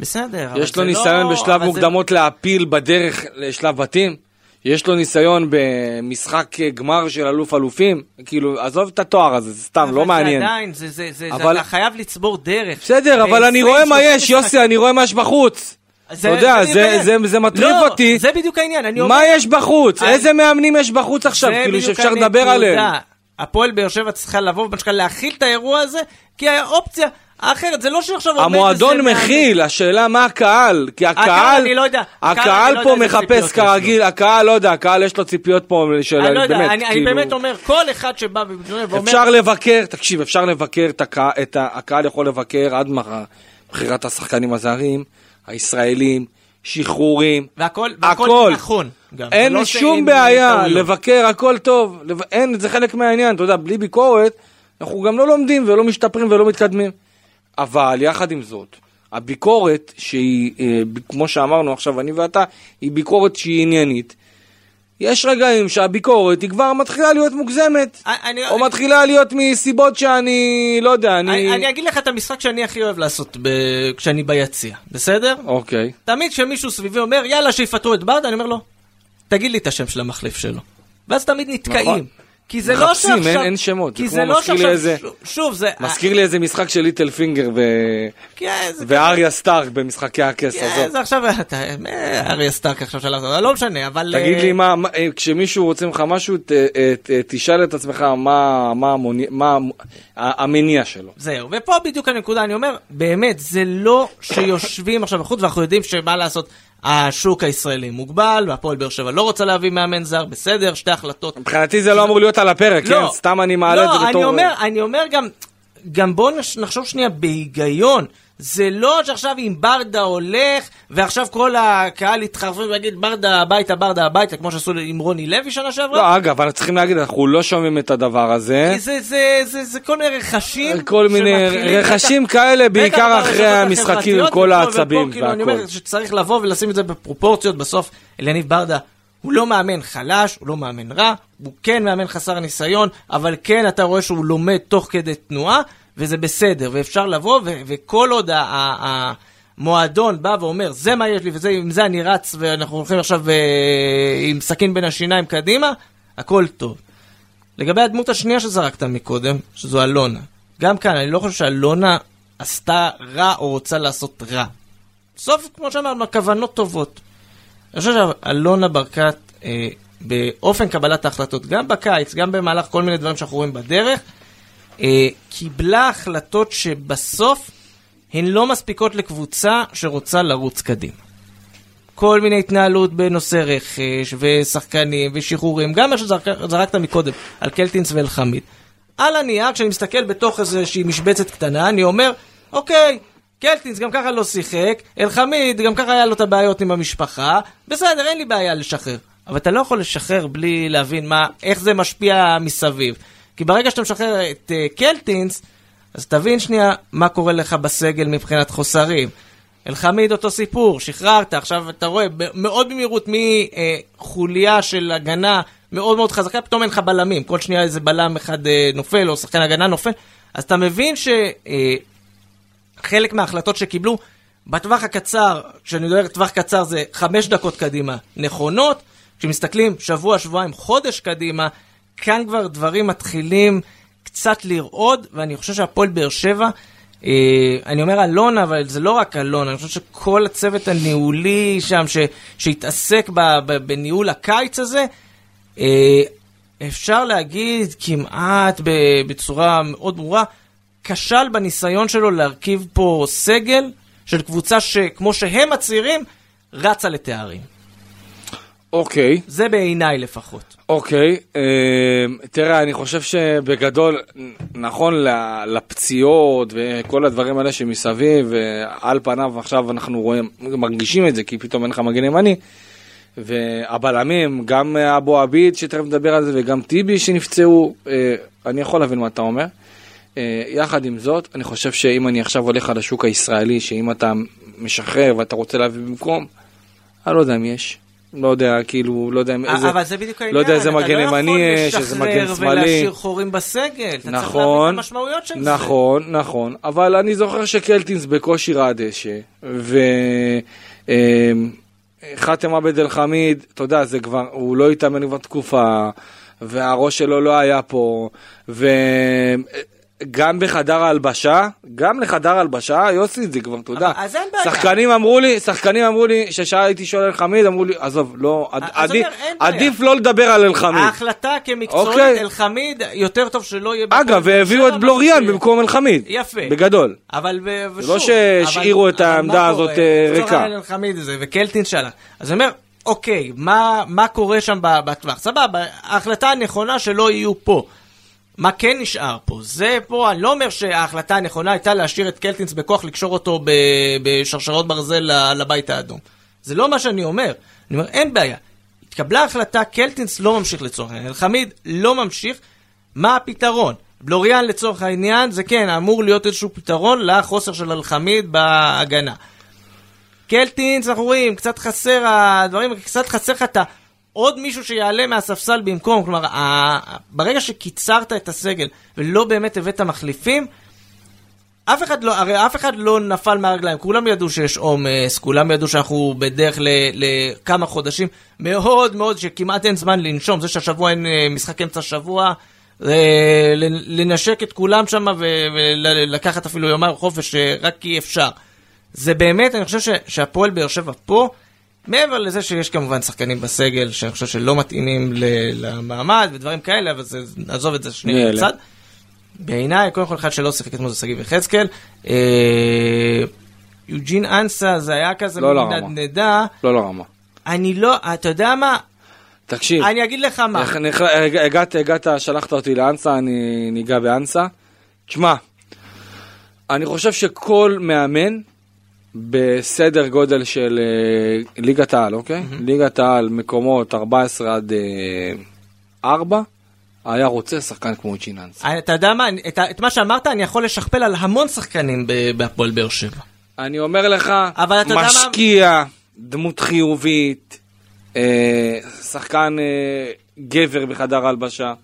בסדר. אבל יש לו ניסיון לא- בשלב אבל זה- מוקדמות להפיל בדרך לשלב בתים? יש לו ניסיון במשחק גמר של אלוף אלופים? כאילו, עזוב את התואר הזה, זה סתם, לא מעניין. אבל זה עדיין, זה, זה, זה, אבל-. אתה חייב לצבור דרך. בסדר, אבל אני רואה 20, מה 30 יש, יוסי, אני רואה מה יש בחוץ. אתה יודע, זה זה- זה- מטריף לא, אותי. זה בדיוק העניין, אני אומר... מה יש בחוץ? אני- איזה מאמנים יש בחוץ עכשיו, כאילו, שאפשר לדבר. עליהם? הפועל באר שבע צריכה לבוא ובשביל להכיל את האירוע הזה, כי האופציה האחרת, זה לא שעכשיו עומד המועדון מכיל, השאלה מה הקהל, כי הקהל, הקהל, אני לא יודע. הקהל, לא פה מחפש כרגיל, הקהל, לא יודע, הקהל יש לו ציפיות פה של, אני לא יודע, באמת, אני, כאילו, באמת אומר, כל אחד שבא ואומר... אפשר לבקר, תקשיב, אפשר לבקר את הקהל יכול לבקר עד מחר, בחירת השחקנים הזרים, הישראלים, שחרורים, והכל, והכל הכל. נכון. גם. אין לא שום בעיה טעויות. לבקר, הכל טוב, לב- אין, זה חלק מהעניין, אתה יודע, בלי ביקורת, אנחנו גם לא לומדים ולא משתפרים ולא מתקדמים. אבל יחד עם זאת, הביקורת שהיא, אה, כמו שאמרנו עכשיו אני ואתה, היא ביקורת שהיא עניינית. יש רגעים שהביקורת היא כבר מתחילה להיות מוגזמת, אני- או אני- מתחילה להיות מסיבות שאני, לא יודע, אני... אני, אני אגיד לך את המשחק שאני הכי אוהב לעשות ב... כשאני ביציע, בסדר? אוקיי. תמיד כשמישהו סביבי אומר, יאללה, שיפטרו את ברדה, אני אומר לו, תגיד לי את השם של המחליף שלו. ואז תמיד נתקעים. נכון. כי זה לא מחפשים, שעכשיו... אין- אין שמות. כי זה זה לא שעכשיו... איזה- שוב- זה... מזכיר לי איזה משחק של ליטל פינגר ו... אה, זה- ואריה סטארק במשחקי הכס אה, הזאת. זה עכשיו... אה, אריה סטארק עכשיו שלח אותו, לא משנה, אבל... תגיד אה, לי מה, מה- אה, כשמישהו רוצה ממך משהו, ת- אה, ת- תשאל את עצמך מה המניע שלו. זהו, ופה בדיוק הנקודה, אני אומר, באמת, זה לא שיושבים עכשיו בחוץ ואנחנו יודעים שמה לעשות, השוק הישראלי מוגבל, והפועל באר שבע לא רוצה להביא מאמן זר, בסדר, שתי החלטות. מבחינתי זה לא אמור להיות על הפרק, כן? סתם אני מעלה את זה לא, בתור... אני אומר, אני אומר גם, גם בואו נחשוב שנייה בהיגיון. זה לא שעכשיו אם ברדה הולך, ועכשיו כל הקהל יתחרפן ויגיד ברדה הביתה, ברדה הביתה, כמו שעשו עם רוני לוי שנה שעברה. לא, אגב, אנחנו צריכים להגיד, אנחנו לא שומעים את הדבר הזה. זה, זה, זה, זה כל מיני רכשים. כל מיני רכשים בטח- כאלה, בעיקר אחרי המשחקים, החברתיות, כל העצבים ופה, כאילו, אני אומר והכל. שצריך לבוא ולשים את זה בפרופורציות. בסוף, אליניב ברדה הוא לא מאמן חלש, הוא לא מאמן רע, הוא כן מאמן חסר ניסיון, אבל כן אתה רואה שהוא לומד תוך כדי תנועה, וזה בסדר, ואפשר לבוא, ו- וכל עוד המועדון בא ואומר, זה מה יש לי, ועם זה אני רץ, ואנחנו הולכים עכשיו אה, עם סכין בין השיניים קדימה, הכל טוב. לגבי הדמות השנייה שזרקת מקודם, שזו אלונה. גם כאן, אני לא חושב שאלונה עשתה רע או רוצה לעשות רע. בסוף, כמו שאמרנו, הכוונות טובות. אני חושב שאלונה ברקת, אה, באופן קבלת ההחלטות, גם בקיץ, גם במהלך כל מיני דברים שאנחנו רואים בדרך, אה, קיבלה החלטות שבסוף הן לא מספיקות לקבוצה שרוצה לרוץ קדימה. כל מיני התנהלות בנושא רכש ושחקנים ושחרורים, גם מה שזרקת מקודם על קלטינס ואלחמיד. על הנייר, כשאני מסתכל בתוך איזושהי משבצת קטנה, אני אומר, אוקיי, קלטינס גם ככה לא שיחק, אלחמיד גם ככה היה לו את הבעיות עם המשפחה, בסדר, אין לי בעיה לשחרר. אבל אתה לא יכול לשחרר בלי להבין מה, איך זה משפיע מסביב. כי ברגע שאתה משחרר את uh, קלטינס, אז תבין שנייה מה קורה לך בסגל מבחינת חוסרים. אלחמיד אותו סיפור, שחררת, עכשיו אתה רואה מאוד במהירות מחוליה של הגנה מאוד מאוד חזקה, פתאום אין לך בלמים, כל שנייה איזה בלם אחד אה, נופל או שחקן הגנה נופל, אז אתה מבין שחלק מההחלטות שקיבלו בטווח הקצר, כשאני מדבר טווח קצר זה חמש דקות קדימה, נכונות, כשמסתכלים שבוע, שבועיים, חודש קדימה, כאן כבר דברים מתחילים קצת לרעוד, ואני חושב שהפועל באר שבע, אה, אני אומר אלונה, אבל זה לא רק אלונה, אני חושב שכל הצוות הניהולי שם, ש, שהתעסק ב, ב, בניהול הקיץ הזה, אה, אפשר להגיד כמעט בצורה מאוד ברורה, כשל בניסיון שלו להרכיב פה סגל של קבוצה שכמו שהם הצעירים, רצה לתארים. אוקיי, זה בעיניי לפחות. אוקיי. אה, תראה, אני חושב שבגדול, נכון לפציעות וכל הדברים האלה שמסביב, על פניו עכשיו אנחנו רואים, מרגישים את זה, כי פתאום אין לך מגן ימני. והבלמים, גם אבו עביד שתכף נדבר על זה וגם טיבי שנפצעו, אה, אני יכול להבין מה אתה אומר. אה, יחד עם זאת, אני חושב שאם אני עכשיו הולך על השוק הישראלי, שאם אתה משחרר ואתה רוצה להביא במקום, אני לא יודע אם יש. לא יודע, כאילו, לא יודע אם איזה... אבל זה בדיוק העניין, לא יודע איזה מגן אתה לא ימני יש, יכול איזה מגן לשחרר שמאלי. ולהשאיר חורים בסגל, אתה צריך להבין את נכון, המשמעויות של זה. נכון, נכון, אבל אני זוכר שקלטינס בקושי ראה דשא, וחאתם עבד אל חמיד, אתה יודע, זה כבר, הוא לא התאמן כבר תקופה, והראש שלו לא היה פה, וגם בחדר ההלבשה, גם לחדר ההלבשה, יוסי, זה כבר, אתה יודע, אבל- אז אין בעיה. שחקנים אמרו לי, שחקנים אמרו לי, כשהייתי שואל אל חמיד, אמרו לי, עזוב, לא, עד- אז עדיף- אומר. עדיף לא לדבר על אל חמיד. ההחלטה כמקצועית, אוקיי. אלחמיד, יותר טוב שלא יהיה... אגב, והביאו את בלוריאן מאשר- במקום אלחמיד. יפה. בגדול. אבל ו- ושוב, לא שהשאירו את העמדה הזאת? אה, ריקה. אלחמיד הזה, וקלטין שאלה. אז אני אומר, אוקיי, מה, מה קורה שם בטווח? סבבה, ההחלטה הנכונה שלא יהיו פה. מה כן נשאר פה? זה פה, אני לא אומר שההחלטה הנכונה הייתה להשאיר את קלטינס בכוח, לקשור אותו בשרשרות ברזל לבית האדום. זה לא מה שאני אומר. אני אומר, אין בעיה. התקבלה החלטה, קלטינס לא ממשיך לצורך העניין, אלחמיד לא ממשיך, מה הפתרון? בלוריאן לצורך העניין, זה כן, אמור להיות איזשהו פתרון לחוסר של אלחמיד בהגנה. קלטינס, אנחנו רואים, קצת חסר הדברים, קצת חסר לך את ה... עוד מישהו שיעלה מהספסל במקום, כלומר, ה... ברגע שקיצרת את הסגל ולא באמת הבאת מחליפים, אף אחד לא, הרי אף אחד לא נפל מהרגליים, כולם ידעו שיש עומס, כולם ידעו שאנחנו בדרך ל, לכמה חודשים, מאוד מאוד שכמעט אין זמן לנשום, זה שהשבוע אין אה, משחק אמצע שבוע, אה, לנשק את כולם שם ולקחת אפילו יומיים חופש, אה, רק כי אפשר. זה באמת, אני חושב שהפועל באר שבע פה, מעבר לזה שיש כמובן שחקנים בסגל שאני חושב שלא מתאימים למעמד ודברים כאלה, אבל זה, נעזוב את זה שנייה? בצד. בעיניי, קודם כל אחד שלא שיחק אתמול זה שגיב יחזקאל. אה, יוג'ין אנסה זה היה כזה לא מין לרמה. נדנדה. לא לרמה. אני לא, אתה יודע מה? תקשיב, אני אגיד לך מה. הגעת, הגעת, שלחת אותי לאנסה, אני ניגע באנסה. תשמע, אני חושב שכל מאמן בסדר גודל של אה, ליגת העל, אוקיי? ליגת העל, מקומות 14 עד אה, 4, היה רוצה שחקן כמו צ'יננס. אתה יודע מה, את, את מה שאמרת אני יכול לשכפל על המון שחקנים בהפועל באר שבע. אני אומר לך, יודע מה- משקיע, דמות חיובית, אה, שחקן אה, גבר בחדר הלבשה,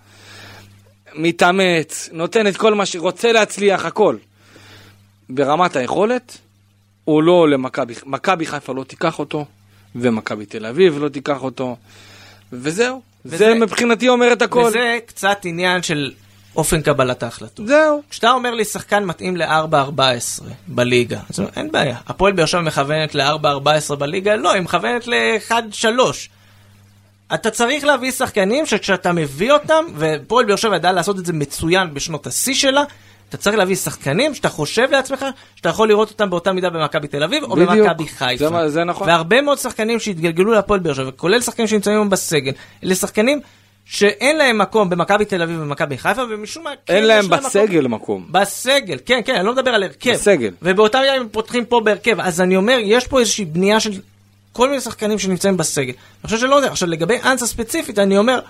מתאמץ, נותן את כל מה שרוצה להצליח, הכל. ברמת היכולת, הוא לא למכבי, מכבי חיפה לא תיקח אותו, ומכבי תל אביב לא תיקח אותו, וזהו. וזה- זה מבחינתי אומר את הכל. וזה קצת עניין של אופן קבלת ההחלטות. זהו. כשאתה אומר לי שחקן מתאים ל-4-14 בליגה, אז אין בעיה. הפועל באר שבע מכוונת ל-4-14 בליגה? לא, היא מכוונת ל-1-3. אתה צריך להביא שחקנים שכשאתה מביא אותם, ופועל באר שבע ידעה לעשות את זה מצוין בשנות השיא שלה, אתה צריך להביא שחקנים שאתה חושב לעצמך שאתה יכול לראות אותם באותה מידה במכבי תל אביב או. במכבי חיפה. זה זה נכון. והרבה מאוד שחקנים שהתגלגלו להפועל באר שבע, כולל שחקנים שנמצאים היום בסגל, אלה שחקנים שאין להם מקום במכבי תל אביב ובמכבי חיפה, ומשום מה כן אין להם. בסגל מקום. בסגל, כן, כן, אני לא מדבר על הרכב. בסגל. ובאותה מידה הם פותחים פה בהרכב. אז אני אומר, יש פה איזושהי בנייה של כל מיני שחקנים שנמצאים בסגל. אני חושב שלא יודע. עכשיו, לגבי אנסה ספציפית, אני אומר,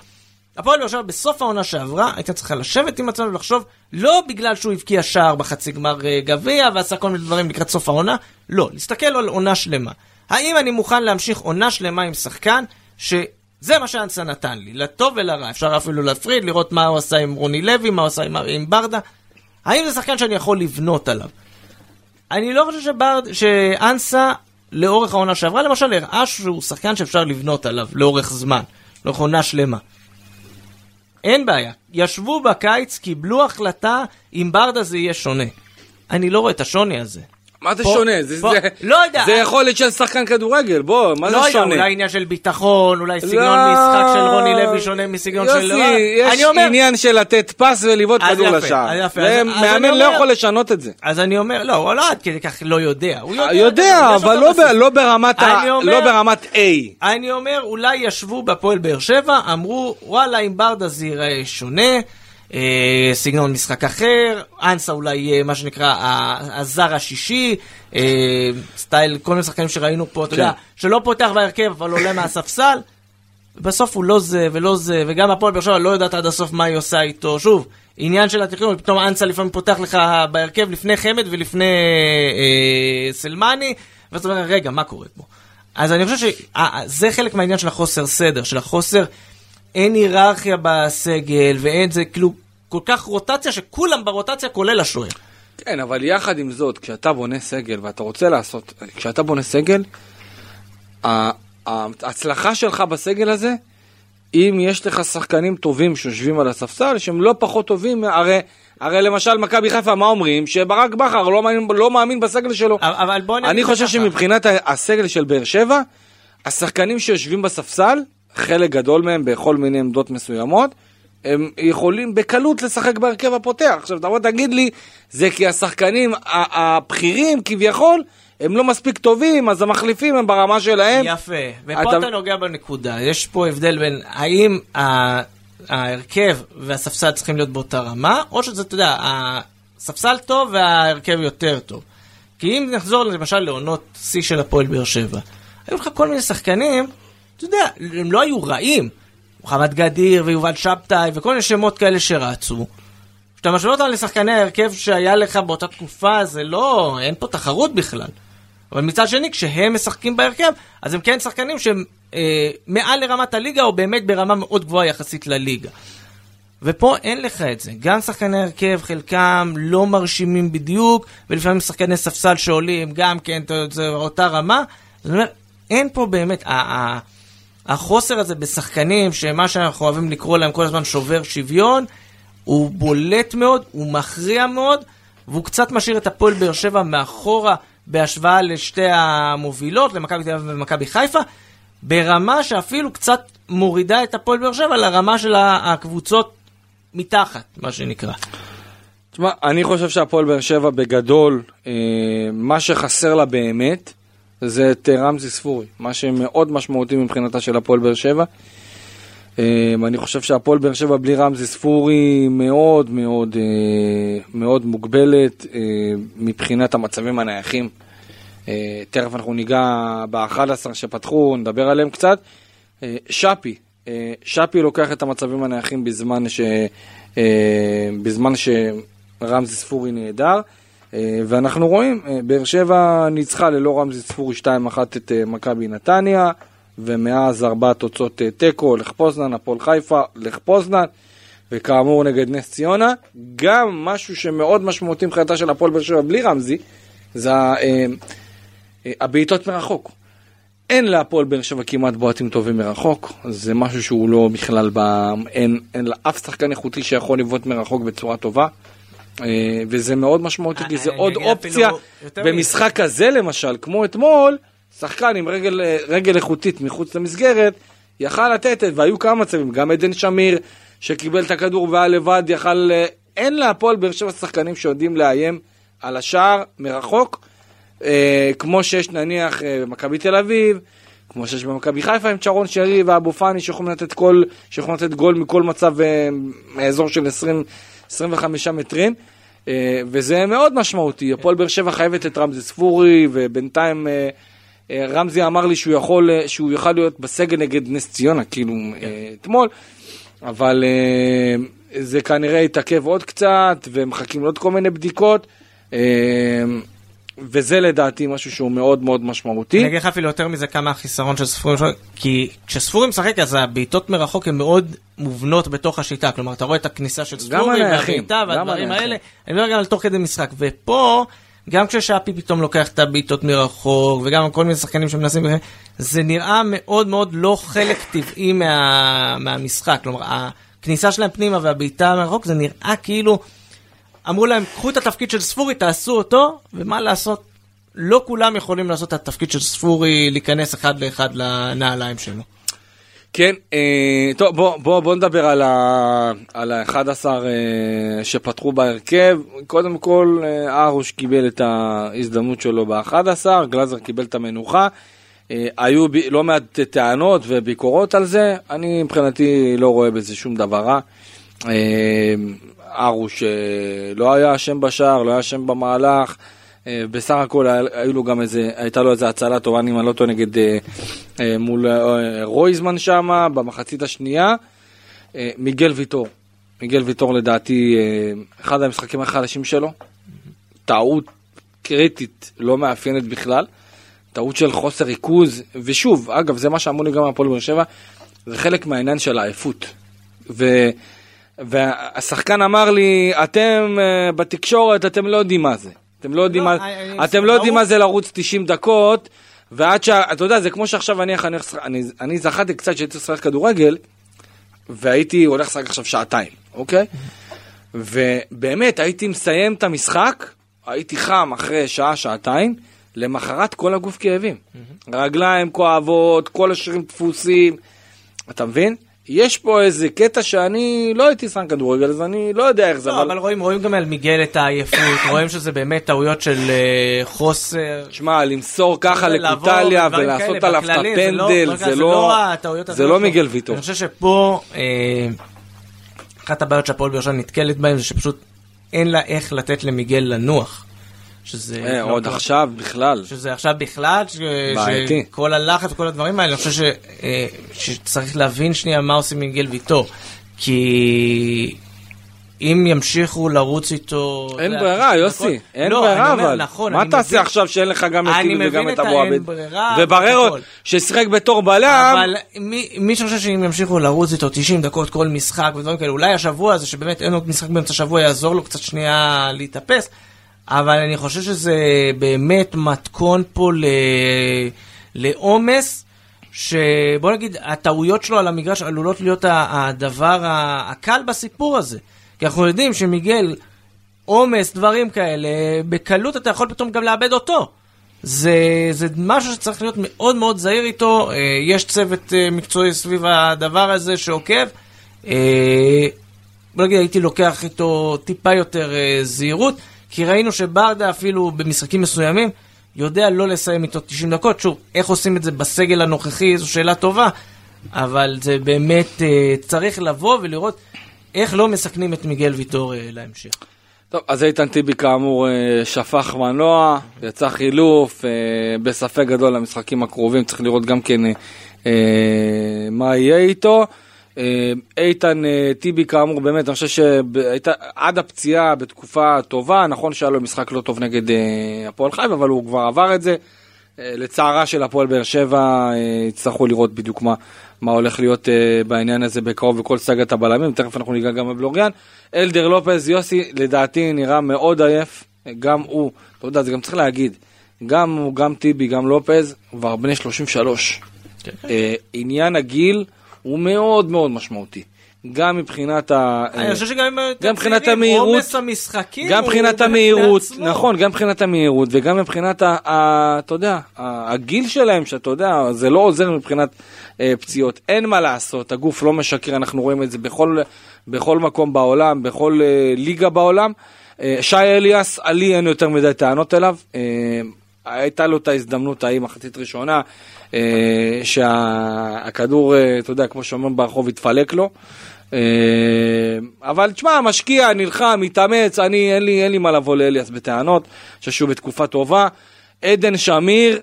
הפועל באר שבע בסוף העונה שעברה, הייתה צריכה לשבת עם עצמנו ולחשוב, לא בגלל שהוא הבקיע שער בחצי גמר אה, גביע ועשה כל מיני דברים לקראת סוף העונה, לא, להסתכל על עונה שלמה. האם אני מוכן להמשיך עונה שלמה עם שחקן שזה מה שאנסה נתן לי, לטוב ולרע, אפשר אפילו להפריד, לראות מה הוא עשה עם רוני לוי, מה הוא עשה עם, עם ברדה. האם זה שחקן שאני יכול לבנות עליו? אני לא חושב שברד, שאנסה לאורך העונה שעברה, למשל, הראה שהוא שחקן שאפשר לבנות עליו לאורך זמן, לאורך עונה שלמה. אין בעיה. ישבו בקיץ, קיבלו החלטה, אם ברדה זה יהיה שונה. אני לא רואה את השוני הזה. מה זה פה- שונה? זה, פה- זה, לא יודע. זה יכולת של שחקן כדורגל, בוא, מה לא זה יודע, שונה? אולי עניין של ביטחון, אולי סגנון לא. משחק של רוני לוי שונה מסגנון של... יוסי, יש אני אומר, עניין של לתת פס ולבעוט כדור לשער. מאמן לא יכול לשנות את זה. אז אני אומר, לא, הוא לא עד כדי כך לא יודע. הוא יודע, יודע, אבל לא ב-. לא ברמת ה- אומר- לא ברמת A. אני אומר, אולי ישבו בהפועל באר שבע, אמרו, וואלה, אם ברדה זה ייראה שונה, אה, סגנון משחק אחר, אנסה אולי יהיה מה שנקרא הזר השישי, אה, סטייל, כל מיני שחקנים שראינו פה, אתה יודע, כן. שלא פותח בהרכב, אבל עולה מהספסל. בסוף הוא לא זה ולא זה, וגם הפועל באר שבע לא יודעת עד הסוף מה היא עושה איתו. שוב, עניין של התכנון, פתאום אנסה לפעמים פותח לך בהרכב לפני חמד ולפני אה, סלמני, ואתה אומר, רגע, מה קורה פה? אז אני חושב שזה חלק מהעניין של החוסר סדר, של החוסר, אין היררכיה בסגל, ואין זה כאילו כל כך רוטציה, שכולם ברוטציה כולל השוער. כן, אבל יחד עם זאת, כשאתה בונה סגל ואתה רוצה לעשות, כשאתה בונה סגל, ההצלחה שלך בסגל הזה, אם יש לך שחקנים טובים שיושבים על הספסל, שהם לא פחות טובים, הרי, הרי למשל מכבי חיפה, מה אומרים? שברק בכר לא מאמין, לא מאמין בסגל שלו. אבל בוא נגיד אני חושב ככה. שמבחינת הסגל של באר שבע, השחקנים שיושבים בספסל, חלק גדול מהם בכל מיני עמדות מסוימות, הם יכולים בקלות לשחק בהרכב הפותח. עכשיו תבוא תגיד לי, זה כי השחקנים הבכירים כביכול, הם לא מספיק טובים, אז המחליפים הם ברמה שלהם. יפה, ופה אתה- אתה נוגע בנקודה. יש פה הבדל בין האם ה- ההרכב והספסל צריכים להיות באותה רמה, או שזה, אתה יודע, הספסל טוב וההרכב יותר טוב. כי אם נחזור למשל לעונות שיא של הפועל באר שבע, היו לך כל מיני שחקנים, אתה יודע, הם לא היו רעים. מוחמד גדיר ויובל שבתאי וכל מיני שמות כאלה שרצו. כשאתה משווה אותם לשחקני ההרכב שהיה לך באותה תקופה, זה לא, אין פה תחרות בכלל. אבל מצד שני, כשהם משחקים בהרכב, אז הם כן שחקנים שהם אה, מעל לרמת הליגה, או באמת ברמה מאוד גבוהה יחסית לליגה. ופה אין לך את זה. גם שחקני הרכב, חלקם לא מרשימים בדיוק, ולפעמים שחקני ספסל שעולים, גם כן, זה אותה רמה. זאת אומרת, אין פה באמת, החוסר הזה בשחקנים, שמה שאנחנו אוהבים לקרוא להם כל הזמן שובר שוויון, הוא בולט מאוד, הוא מכריע מאוד, והוא קצת משאיר את הפועל באר שבע מאחורה בהשוואה לשתי המובילות, למכבי תל אביב ומכבי חיפה, ברמה שאפילו קצת מורידה את הפועל באר שבע לרמה של הקבוצות מתחת, מה שנקרא. תשמע, אני חושב שהפועל באר שבע בגדול, אה, מה שחסר לה באמת, זה את רמזי ספורי. מה שמאוד משמעותי מבחינתה של הפועל באר שבע. אה, אני חושב שהפועל באר שבע בלי רמזי ספורי מאוד מאוד אה, מאוד מוגבלת אה, מבחינת המצבים הנייחים. אה, תכף אנחנו ניגע ב-11 שפתחו, נדבר עליהם קצת. אה, שפי, אה, שפי לוקח את המצבים הנייחים בזמן, ש, בזמן שרמזי ספורי נהדר. אה, ואנחנו רואים, אה, באר שבע ניצחה ללא רמזי ספורי 2-1 את אה, מכבי נתניה, ומאז ארבע תוצאות תיקו, לך פוזנן, הפועל חיפה, לך פוזנן, וכאמור נגד נס ציונה. גם משהו שמאוד משמעותי מבחינתה של הפועל באר שבע בלי רמזי, זה הבעיטות מרחוק. אין להפועל באר שבע כמעט בועטים טובים מרחוק, זה משהו שהוא לא בכלל, ב... אין, אין לאף שחקן איכותי שיכול לבעוט מרחוק בצורה טובה. אה, וזה מאוד משמעותי, כי זה אני עוד אופציה. במשחק כזה למשל, כמו אתמול, שחקן עם רגל, אה, רגל איכותית מחוץ למסגרת, יכל לתת, והיו כמה מצבים, גם עדן שמיר, שקיבל את הכדור והיה לבד, יכל... אה, אין להפועל באר שבע שחקנים שיודעים לאיים על השער מרחוק, אה, כמו שיש נניח אה, במכבי תל אביב, כמו שיש במכבי חיפה עם צ'רון שרי ואבו פאני שיכולים לתת, כל, שיכולים לתת גול מכל מצב אה, מאזור של 20, 25 מטרים. אה, וזה מאוד משמעותי, הפועל באר שבע חייבת את רמזי ספורי, ובינתיים אה, אה, רמזי אמר לי שהוא יכול, שהוא יוכל להיות בסגל נגד נס ציונה, כאילו אה, אתמול, אבל זה כנראה יתעכב עוד קצת, ומחכים לעוד כל מיני בדיקות, וזה לדעתי משהו שהוא מאוד מאוד משמעותי. אני אגיד לך אפילו יותר מזה כמה החיסרון של ספורי, כי כשספורי משחק אז הבעיטות מרחוק הן מאוד מובנות בתוך השיטה, כלומר אתה רואה את הכניסה של ספורי והבעיטה והדברים. האלה, אני מדבר גם על תוך כדי משחק, ופה גם כששאפי פתאום לוקח את הבעיטות מרחוק וגם כל מיני שחקנים שמנסים, זה נראה מאוד מאוד לא חלק טבעי מה, מהמשחק, כלומר הכניסה שלהם פנימה והבעיטה מרחוק זה נראה כאילו אמרו להם, קחו את התפקיד של ספורי, תעשו אותו, ומה לעשות, לא כולם יכולים לעשות את התפקיד של ספורי, להיכנס אחד לאחד לנעליים שלו. כן, אה, טוב, בוא, בוא, בוא נדבר על ה- על ה-11 אה, שפתחו בהרכב. קודם כל, אה, ארוש קיבל את ההזדמנות שלו ב-11, גלאזר קיבל את המנוחה. אה, היו ב- לא מעט טענות וביקורות על זה, אני מבחינתי לא רואה בזה שום דבר רע. אה, ארוש אה, לא היה אשם בשער, לא היה אשם במהלך. אה, בסך הכל היו לו גם איזה, הייתה לו איזה הצלה טובה, אני לא טועה, נגד אה, אה, מול אה, רויזמן שם, במחצית השנייה. אה, מיגל ויטור, מיגל ויטור לדעתי אה, אחד המשחקים החלשים שלו. טעות קריטית, לא מאפיינת בכלל. טעות של חוסר ריכוז, ושוב, אגב, זה מה שאמרו לי גם מהפועל באר שבע, זה חלק מהעניין של העייפות. ו... והשחקן אמר לי, אתם אה, בתקשורת, אתם לא יודעים מה זה. אתם לא יודעים, לא, מה... אני- אני- אתם לא יודעים. מה זה לרוץ 90 דקות, ועד שה... אתה יודע, זה כמו שעכשיו אני, אני, אני, אני זכרתי קצת שהייתי לשחק כדורגל, והייתי הולך לשחק עכשיו שעתיים, אוקיי? ובאמת, הייתי מסיים את המשחק, הייתי חם אחרי שעה, שעתיים, למחרת כל הגוף כאבים. רגליים כואבות, כל השרירים דפוסים, אתה מבין? יש פה איזה קטע שאני לא הייתי שחק כדורגל, אז אני לא יודע איך זה, לא, אבל רואים, רואים גם על מיגל את העייפות, רואים שזה באמת טעויות של אה, חוסר. שמע, למסור ככה לקוטליה ולעשות עליו את לא- הפנדל, לא- זה לא... לא זה לא שלו. מיגל ויטור. אני חושב שפה, אה, אחת הבעיות שהפועל באר שבע נתקלת בהן זה שפשוט אין לה איך לתת למיגל לנוח. שזה... אה, לא עוד טוב. עכשיו בכלל. שזה עכשיו בכלל, ש... בעייתי. שכל הלחץ וכל הדברים האלה, אני חושב ש... אה, שצריך להבין שנייה מה עושים עם מיגל ויטור. כי אם ימשיכו לרוץ איתו... אין ברירה, 90 יוסי, אין לא, ברירה אומר, אבל. נכון, מה תעשה מבין- עכשיו שאין לך גם את טיבי וגם את אבו עביד? ברירה, ובררו. ששיחק בתור בלם, אבל מי, מי שחושב שאם ימשיכו לרוץ איתו 90 דקות כל משחק ודברים כאלה, אולי השבוע הזה שבאמת אין עוד משחק באמצע השבוע יעזור לו קצת שנייה להתאפס, אבל אני חושב שזה באמת מתכון פה ל... לעומס, שבוא נגיד, הטעויות שלו על המגרש עלולות להיות הדבר הקל בסיפור הזה. כי אנחנו יודעים שמיגל, עומס, דברים כאלה, בקלות אתה יכול פתאום גם לאבד אותו. זה, זה משהו שצריך להיות מאוד מאוד זהיר איתו, אה, יש צוות אה, מקצועי סביב הדבר הזה שעוקב. אה, בוא נגיד, הייתי לוקח איתו טיפה יותר זהירות, כי ראינו שברדה אפילו במשחקים מסוימים יודע לא לסיים איתו 90 דקות. שוב, איך עושים את זה בסגל הנוכחי, זו שאלה טובה, אבל זה באמת אה, צריך לבוא ולראות איך לא מסכנים את מיגל ויטור אה, להמשך. טוב, אז איתן טיבי כאמור אה, שפך מנוע, יצא חילוף, בספק גדול למשחקים הקרובים, צריך לראות גם כן מה יהיה איתו. אה, איתן אה, טיבי כאמור באמת, אני חושב שהייתה עד הפציעה בתקופה טובה, נכון שהיה לו משחק לא טוב נגד אה, הפועל חיפה, אבל הוא כבר עבר את זה. לצערה של הפועל באר שבע, יצטרכו לראות בדיוק מה, מה הולך להיות בעניין הזה בקרוב בכל סאגת הבלמים, תכף אנחנו ניגע גם בבלוריאן. אלדר לופז, יוסי, לדעתי נראה מאוד עייף, גם הוא, אתה יודע, זה גם צריך להגיד, גם הוא, גם טיבי, גם לופז, כבר בני 33. כן. עניין הגיל הוא מאוד מאוד משמעותי. גם מבחינת ה... אני חושב שגם יותר גם מבחינת המהירות, עומס המשחקים גם מבחינת המהירות. נכון, גם מבחינת המהירות וגם מבחינת, ה, ה, אתה יודע, הגיל שלהם, שאתה יודע, זה לא עוזר מבחינת אה, פציעות. אין מה לעשות, הגוף לא משקר, אנחנו רואים את זה בכל, בכל מקום בעולם, בכל אה, ליגה בעולם. אה, שי אליאס, לי אין יותר מדי טענות אליו. אה, הייתה לו את ההזדמנות ההיא מחצית ראשונה, אה, שהכדור, אה, אתה יודע, כמו שאומרים ברחוב, התפלק לו. אה, אבל תשמע, משקיע, נלחם, מתאמץ, אני, אין לי, אין לי מה לבוא לאליאס בטענות, אני חושב שהוא בתקופה טובה. עדן שמיר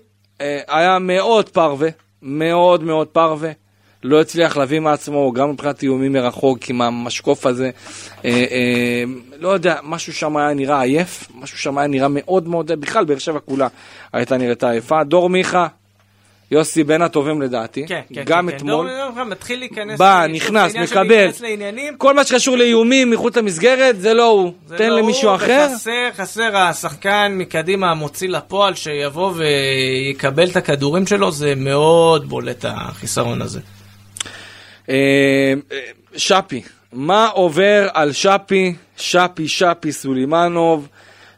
היה מאוד פרווה, מאוד מאוד פרווה. לא הצליח להביא מעצמו, גם מבחינת איומים מרחוק, עם המשקוף הזה. אה, אה, לא יודע, משהו שם היה נראה עייף, משהו שם היה נראה מאוד מאוד, בכלל, באר שבע כולה הייתה נראית עייפה. דור מיכה, יוסי בין הטובים לדעתי, כן, כן, גם כן, אתמול. כן. דור מיכה מתחיל להיכנס... בא, שוב, נכנס, מקבל. כל מה שקשור לאיומים מחוץ למסגרת, זה לא הוא. זה תן לא למישהו הוא, אחר. וחסר, חסר השחקן מקדימה המוציא לפועל שיבוא ויקבל את הכדורים שלו, זה מאוד בולט החיסרון הזה. אה, אה, שפי, מה עובר על שפי, שפי, שפי סולימנוב,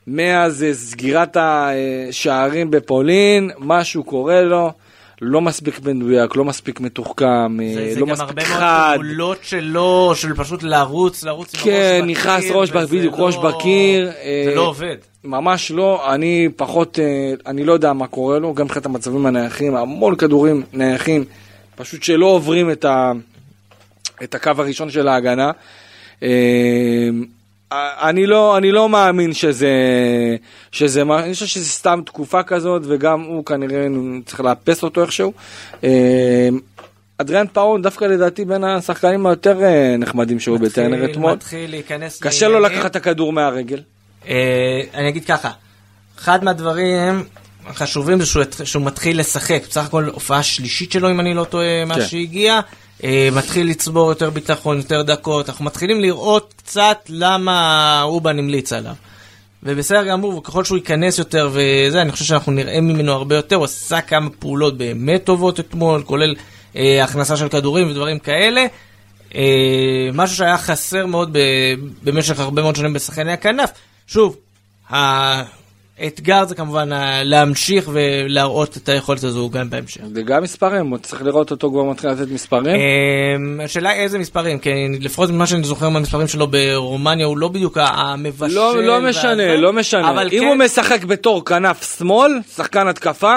מאז אה, סגירת השערים בפולין, משהו קורה לו, לא מספיק מדויק, לא מספיק מתוחכם, אה, זה, זה לא גם מספיק הרבה מאוד חד. פעולות שלו, של פשוט לרוץ, לרוץ עם כן, הראש נכנס בקיר, ראש, וזה בדיוק, לא- ראש בקיר. אה, זה לא עובד. ממש לא, אני פחות, אה, אני לא יודע מה קורה לו, גם מבחינת המצבים הנייחים, המון כדורים נייחים, פשוט שלא עוברים את, ה, את הקו הראשון של ההגנה. אה, אני לא, אני לא מאמין שזה, שזה, מה- אני חושב שזה סתם תקופה כזאת, וגם הוא כנראה צריך לאפס אותו איכשהו. אה, אדריאן פאון דווקא לדעתי בין השחקנים היותר אה, נחמדים שהיו בטרנר אתמול. מתחיל להיכנס קשה לו. לקחת את הכדור מהרגל. אה, אני אגיד ככה, אחד מהדברים החשובים זה שהוא, שהוא מתחיל לשחק, בסך הכל הופעה שלישית שלו אם אני לא טועה מה כן. שהגיע, אה, מתחיל לצבור יותר ביטחון, יותר דקות, אנחנו מתחילים לראות קצת למה אובן המליץ עליו. ובסדר גמור, וככל שהוא ייכנס יותר וזה, אני חושב שאנחנו נראה ממנו הרבה יותר, הוא עשה כמה פעולות באמת טובות אתמול, כולל אה, הכנסה של כדורים ודברים כאלה. אה, משהו שהיה חסר מאוד ב, במשך הרבה מאוד שנים בשחקני הכנף. שוב, האתגר זה כמובן ה- להמשיך ולהראות את היכולת הזו גם בהמשך. וגם מספרים, עוד צריך לראות אותו כבר מתחיל לתת מספרים. אה, השאלה איזה מספרים, כי לפחות ממה שאני זוכר מהמספרים שלו ברומניה הוא לא בדיוק המבשל. לא, לא משנה, לא משנה. אם כן, הוא משחק בתור כנף שמאל, שחקן התקפה,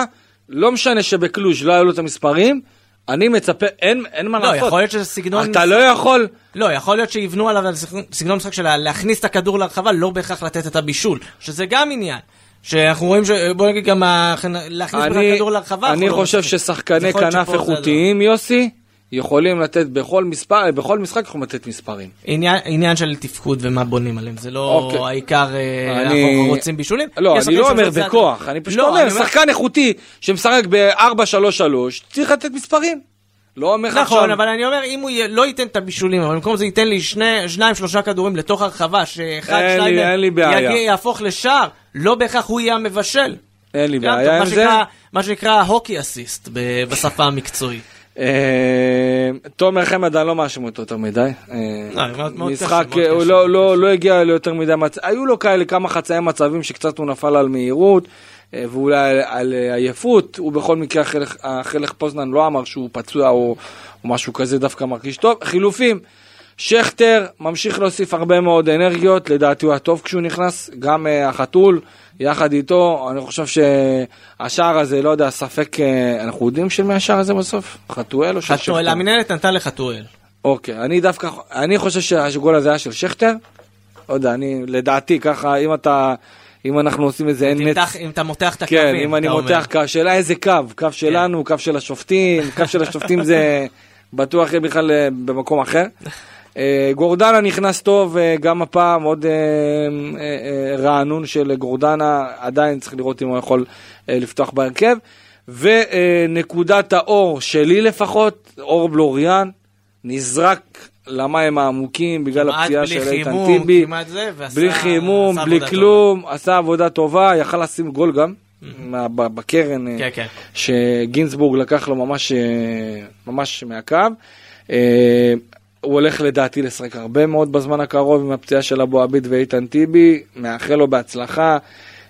לא משנה שבקלוז' לא היו לו את המספרים, אני מצפה, אין, אין מה לא, לעשות. יכול להיות שזה סגנון... אתה לא יכול, לא, יכול להיות שיבנו עליו על סגנון- סגנון משחק של להכניס את הכדור לרחבה, לא בהכרח לתת את הבישול, שזה גם עניין. שאנחנו רואים ש... בוא נגיד גם ה- להכניס אני, כדור לרחבה. אני לא חושב. ששחקני כנף זה איכותיים, יוסי, יכולים לתת בכל מספר, בכל משחק יכולים לתת מספרים. עניין, עניין של תפקוד ומה בונים עליהם, זה לא אוקיי. העיקר, אה, אני- אנחנו רוצים בישולים. לא, אני לא אומר בכוח, אני פשוט לא, אומר, שחקן איכותי שמשחק ב-4-3-3, צריך לתת מספרים. לא אומר לך נכון, עכשיו- אבל אני אומר, אם הוא י- לא ייתן את הבישולים, אבל במקום זה ייתן לי שני, שניים, שלושה כדורים לתוך הרחבה, שאחד, שניים, יהפוך לשער, לא בהכרח הוא יהיה המבשל. אין לי בעיה עם זה. מה שנקרא הוקי אסיסט בשפה המקצועית. אה, תומר חמד, אני לא מאשים אותו יותר מדי. אה, לא, משחק, הוא קשה, לא- לא. לא הגיע ליותר מדי מצבים, היו לו כאלה כמה חצאי מצבים שקצת הוא נפל על מהירות, אה, ואולי על- אה, עייפות, הוא בכל מקרה, החלק פוזנן לא אמר שהוא פצוע או או משהו כזה, דווקא מרגיש טוב. חילופים, שכטר ממשיך להוסיף הרבה מאוד אנרגיות, לדעתי הוא היה טוב כשהוא נכנס, גם אה, החתול יחד איתו, אני חושב שהשער הזה, לא יודע, ספק, אה, אנחנו יודעים של מי השער הזה בסוף? חתואל או של שכטר? חתואל, המנהלת נתן לחתואל. אוקיי, אני דווקא, אני חושב שהגול הזה היה של שכטר, לא יודע, אני, לדעתי, ככה, אם אתה, אם אנחנו עושים איזה אם נץ... אם אתה מותח את הקווים, כן, אם אני. מותח קו, השאלה איזה קו, קו שלנו, קו של השופטים, קו של השופטים זה בטוח יהיה בכלל אה, במקום אחר. אה, גורדנה נכנס טוב, אה, גם הפעם עוד אה, רענון של גורדנה, עדיין צריך לראות אם הוא יכול לפתוח בהרכב. ונקודת האור שלי לפחות, אור בלוריאן, נזרק למים העמוקים בגלל הפציעה של איתן טיבי. כמעט זה, ועשה- בלי חימום, בלי כלום, עשה עבודה טובה, יכל לשים גול גם, מה- בקרן כן, כן. שגינסבורג לקח לו ממש, ממש מהקו. הוא הולך לדעתי לשחק הרבה מאוד בזמן הקרוב עם הפציעה של אבו עביד ואיתן טיבי, מאחל לו בהצלחה.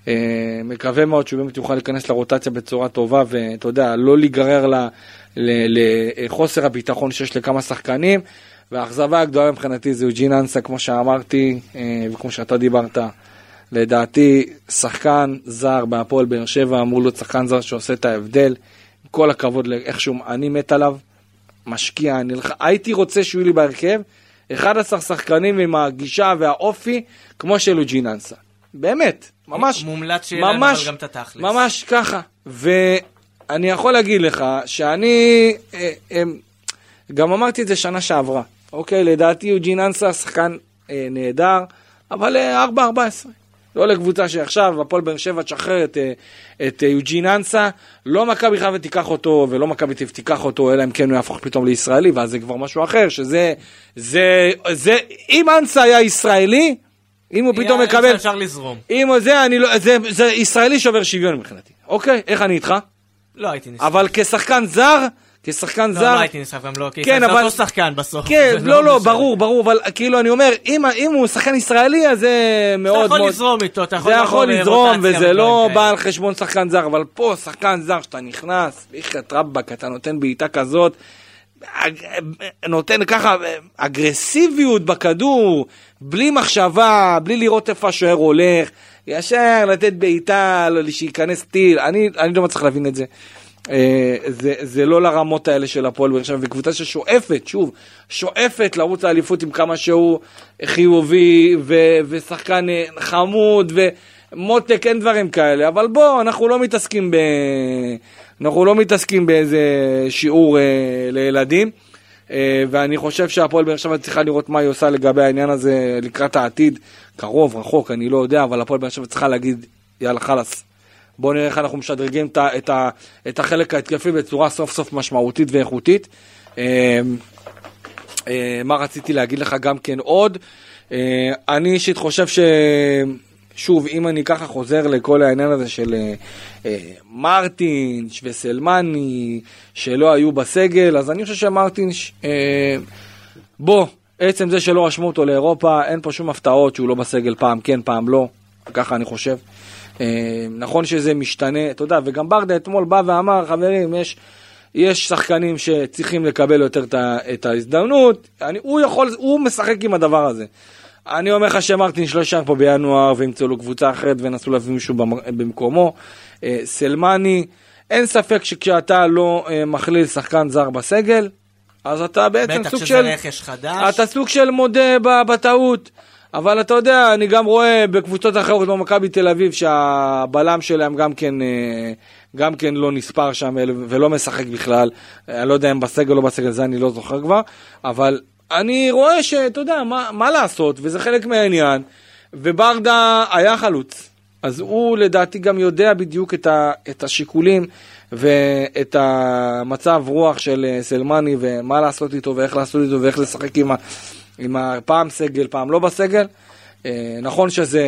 אה, מקווה מאוד שהוא באמת יוכל להיכנס לרוטציה בצורה טובה ואתה יודע, לא להיגרר לחוסר הביטחון שיש לכמה שחקנים. והאכזבה הגדולה מבחינתי זה יוג'ין אנסה, כמו שאמרתי, אה, וכמו שאתה דיברת. לדעתי, שחקן זר בהפועל באר שבע אמור להיות שחקן זר שעושה את ההבדל. עם כל הכבוד לאיך שהוא, אני מת עליו, משקיע, נלח... הייתי רוצה שהוא יהיה לי בהרכב, 11 שחקנים עם הגישה והאופי, כמו של יוג'ין אנסה. באמת, ממש, מומלץ שיהיה להם אבל גם את התכלס. ממש ככה. ואני יכול להגיד לך שאני, אה, אה, גם אמרתי את זה שנה שעברה, אוקיי? לדעתי יוג'ין אנסה שחקן אה, נהדר, אבל אה, 4-14. לא לקבוצה שעכשיו, הפועל באר שבע תשחרר את, אה, את אה, יוג'ין אנסה, לא מכבי חיפה תיקח אותו, ולא מכבי תיקח אותו, אלא אם כן הוא יהפוך פתאום לישראלי, ואז זה כבר משהו אחר, שזה, זה, זה, אם אנסה היה ישראלי, אם הוא פתאום מקבל, אפשר לזרום. אם זה, אני לא, זה, זה ישראלי שובר שוויון מבחינתי, אוקיי? איך אני איתך? לא הייתי נסחף. אבל כשחקן זר, כשחקן לא, זר, לא הייתי נסחף גם לא, כי כן, זה אבל- אותו שחקן בסוף. כן, לא, לא, משנה. ברור, ברור, אבל כאילו אני אומר, אם, אם הוא שחקן ישראלי, אז זה מאוד אתה יכול מאוד... לזרום איתו, אתה יכול זה יכול לזרום, וזה לא. בא על חשבון שחקן זר, אבל פה שחקן זר שאתה נכנס, ביחד רבאק, אתה נותן בעיטה כזאת, אג- נותן ככה אגרסיביות בכדור, בלי מחשבה, בלי לראות איפה השוער הולך, ישר לתת בעיטה, לא- שייכנס טיל, אני, אני לא מצליח להבין את זה. אה, זה, זה לא לרמות האלה של הפועל באר שבע, וקבוצה ששואפת, שוב, שואפת לרוץ לאליפות עם כמה שהוא חיובי, ו, ושחקן אה, חמוד, ומותק, אין דברים כאלה, אבל בוא, אנחנו לא מתעסקים ב... אנחנו לא מתעסקים באיזה שיעור אה, לילדים. אה, ואני חושב שהפועל באר שבע צריכה לראות מה היא עושה לגבי העניין הזה לקראת העתיד, קרוב, רחוק, אני לא יודע, אבל הפועל באר שבע צריכה להגיד, יאללה חלאס, בואו נראה איך אנחנו משדרגים את, את, את החלק ההתקפי בצורה סוף סוף משמעותית ואיכותית. אה, אה, מה רציתי להגיד לך גם כן עוד? אה, אני אישית חושב ש... שוב, אם אני ככה חוזר לכל העניין הזה של אה, אה, מרטינש וסלמני שלא היו בסגל, אז אני חושב שמרטינש, אה, בוא, עצם זה שלא רשמו אותו לאירופה, אין פה שום הפתעות שהוא לא בסגל פעם כן, פעם לא, ככה אני חושב. אה, נכון שזה משתנה, אתה יודע, וגם ברדה אתמול בא ואמר, חברים, יש, יש שחקנים שצריכים לקבל יותר את ההזדמנות, אני, הוא יכול, הוא משחק עם הדבר הזה. אני אומר לך שמרטין שלא יישאר פה בינואר וימצאו לו קבוצה אחרת וינסו להביא מישהו במ- במקומו. אה, סלמני, אין ספק שכשאתה לא אה, מכליל שחקן זר בסגל, אז אתה בעצם בטח סוג שזה של... רכש חדש. אתה סוג של מודה בטעות. אבל אתה יודע, אני גם רואה בקבוצות אחרות כמו מכבי תל אביב שהבלם שלהם גם כן, אה, גם כן לא נספר שם ול- ולא משחק בכלל. אני לא יודע אם בסגל או לא בסגל, זה אני לא זוכר כבר. אבל אני רואה שאתה יודע, מה, מה לעשות, וזה חלק מהעניין. וברדה היה חלוץ. אז הוא לדעתי גם יודע בדיוק את, ה, את השיקולים ואת המצב רוח של אה, סלמני ומה לעשות איתו ואיך לעשות איתו ואיך לשחק עם, ה, עם פעם סגל, פעם לא בסגל. אה, נכון שזה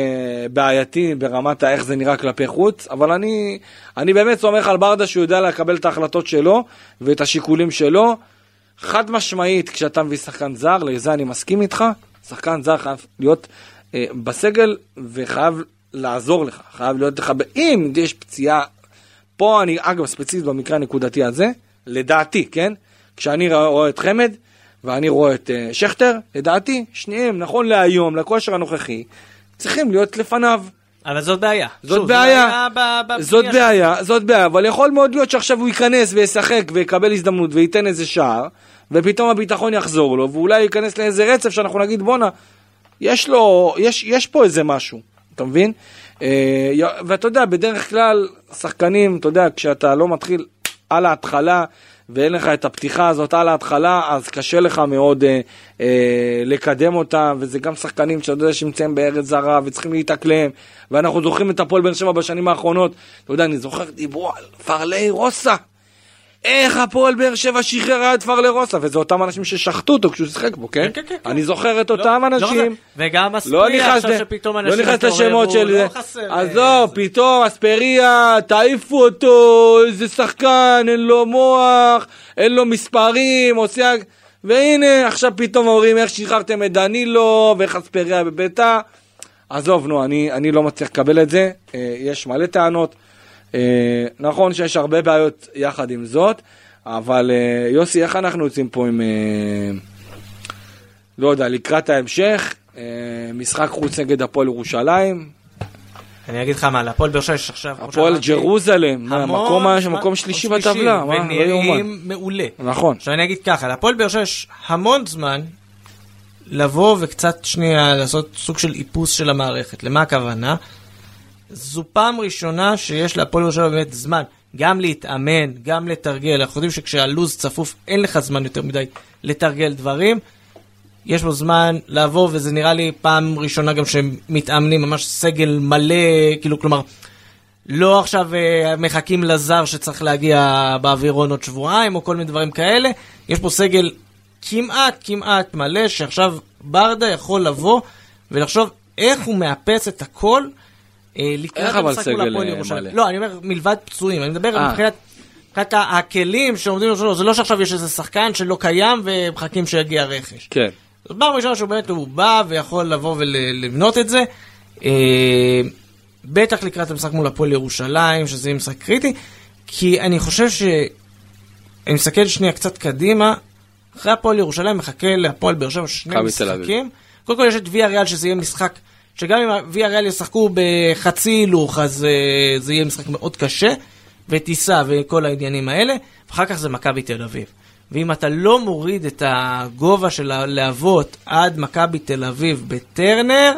בעייתי ברמת האיך זה נראה כלפי חוץ, אבל אני, אני באמת סומך על ברדה שהוא יודע לקבל את ההחלטות שלו ואת השיקולים שלו. חד משמעית, כשאתה מביא שחקן זר, לזה אני מסכים איתך, שחקן זר חייב להיות אה, בסגל וחייב לעזור לך, חייב להיות לך, אם יש פציעה, פה אני, אגב, ספציפית במקרה הנקודתי הזה, לדעתי, כן? כשאני רואה את חמד, ואני רואה את אה, שכטר, לדעתי, שניהם, נכון להיום, לכושר הנוכחי, צריכים להיות לפניו. אבל זאת בעיה. זאת שוב, בעיה, זאת של- בעיה, זאת בעיה, אבל יכול מאוד להיות שעכשיו הוא ייכנס וישחק ויקבל הזדמנות וייתן איזה שער, ופתאום הביטחון יחזור לו, ואולי ייכנס לאיזה רצף שאנחנו נגיד בואנה, יש לו, יש, יש פה איזה משהו, אתה מבין? אה, ואתה יודע, בדרך כלל, שחקנים, אתה יודע, כשאתה לא מתחיל על ההתחלה, ואין לך את הפתיחה הזאת על ההתחלה, אז קשה לך מאוד אה, אה, לקדם אותם, וזה גם שחקנים שאתה יודע שנמצאים בארץ זרה וצריכים להתאקלם, ואנחנו זוכרים את הפועל באר שבע בשנים האחרונות, אתה יודע, אני זוכר, דיברו על פרלי רוסה. איך הפועל באר שבע שחררה את פרלי רוסה, וזה אותם אנשים ששחטו אותו כשהוא שיחק בו, כן? כן, כן, כן. אני זוכר את לא- אותם לא אנשים. וגם לא אספריה עכשיו שפתאום לא אנשים נכנס לשמות התעוררו, של... לא אה, עזוב, זה. פתאום אספריה, תעיפו אותו, איזה שחקן, אין לו מוח, אין לו מספרים, עושה... והנה, עכשיו פתאום אומרים איך שחררתם את דנילו, ואיך אספריה בביתה. עזוב, נו, אני, אני לא מצליח לקבל את זה, אה, יש מלא טענות. אה, נכון שיש הרבה בעיות יחד עם זאת, אבל אה, יוסי, איך אנחנו יוצאים פה עם... אה, לא יודע, לקראת ההמשך, משחק חוץ נגד הפועל ירושלים, אני אגיד לך מה, להפועל באר שבע יש עכשיו... הפועל ג'רוזלם, מה, המון מקום, שלישי בטבלה, לא. ונראים מעולה. נכון. עכשיו אני אגיד ככה, להפועל באר שבע יש המון זמן לבוא וקצת שנייה לעשות סוג של איפוס של המערכת. למה הכוונה? זו פעם ראשונה שיש להפועל שבע באמת זמן גם להתאמן, גם לתרגל. אנחנו יודעים שכשהלו"ז צפוף אין לך זמן יותר מדי לתרגל דברים. יש לו זמן לעבור, וזה נראה לי פעם ראשונה גם שהם מתאמנים, ממש סגל מלא, כאילו, כלומר, לא עכשיו אה, מחכים לזר שצריך להגיע באווירון עוד שבועיים, או כל מיני דברים כאלה. יש פה סגל כמעט כמעט מלא, שעכשיו ברדה יכול לבוא ולחשוב איך הוא מאפס את הכל. אה, לקראת המשחק מול הפועל אה, ירושלים. לא, אני אומר מלבד פצועים, אני מדבר אה. מבחינת... מבחינת ה- הכלים שעומדים לרשותו, זה לא שעכשיו יש איזה שחקן שלא קיים ומחכים שיגיע רכש. כן. זו פעם ראשונה שהוא באמת הוא בא ויכול לבוא ולבנות את זה. בטח לקראת המשחק מול הפועל ירושלים, שזה יהיה משחק קריטי, כי אני חושב ש... אני מסתכל שנייה קצת קדימה, אחרי הפועל ירושלים מחכה להפועל באר שבע שני. משחקים. קודם כל יש את ויה ריאל שזה יהיה משחק, שגם אם ריאל ישחקו בחצי הילוך, אז uh, זה יהיה משחק מאוד קשה, וטיסה וכל העניינים האלה, ואחר כך זה מכבי תל אביב. ואם אתה לא מוריד את הגובה של הלהבות עד מכבי תל אביב בטרנר,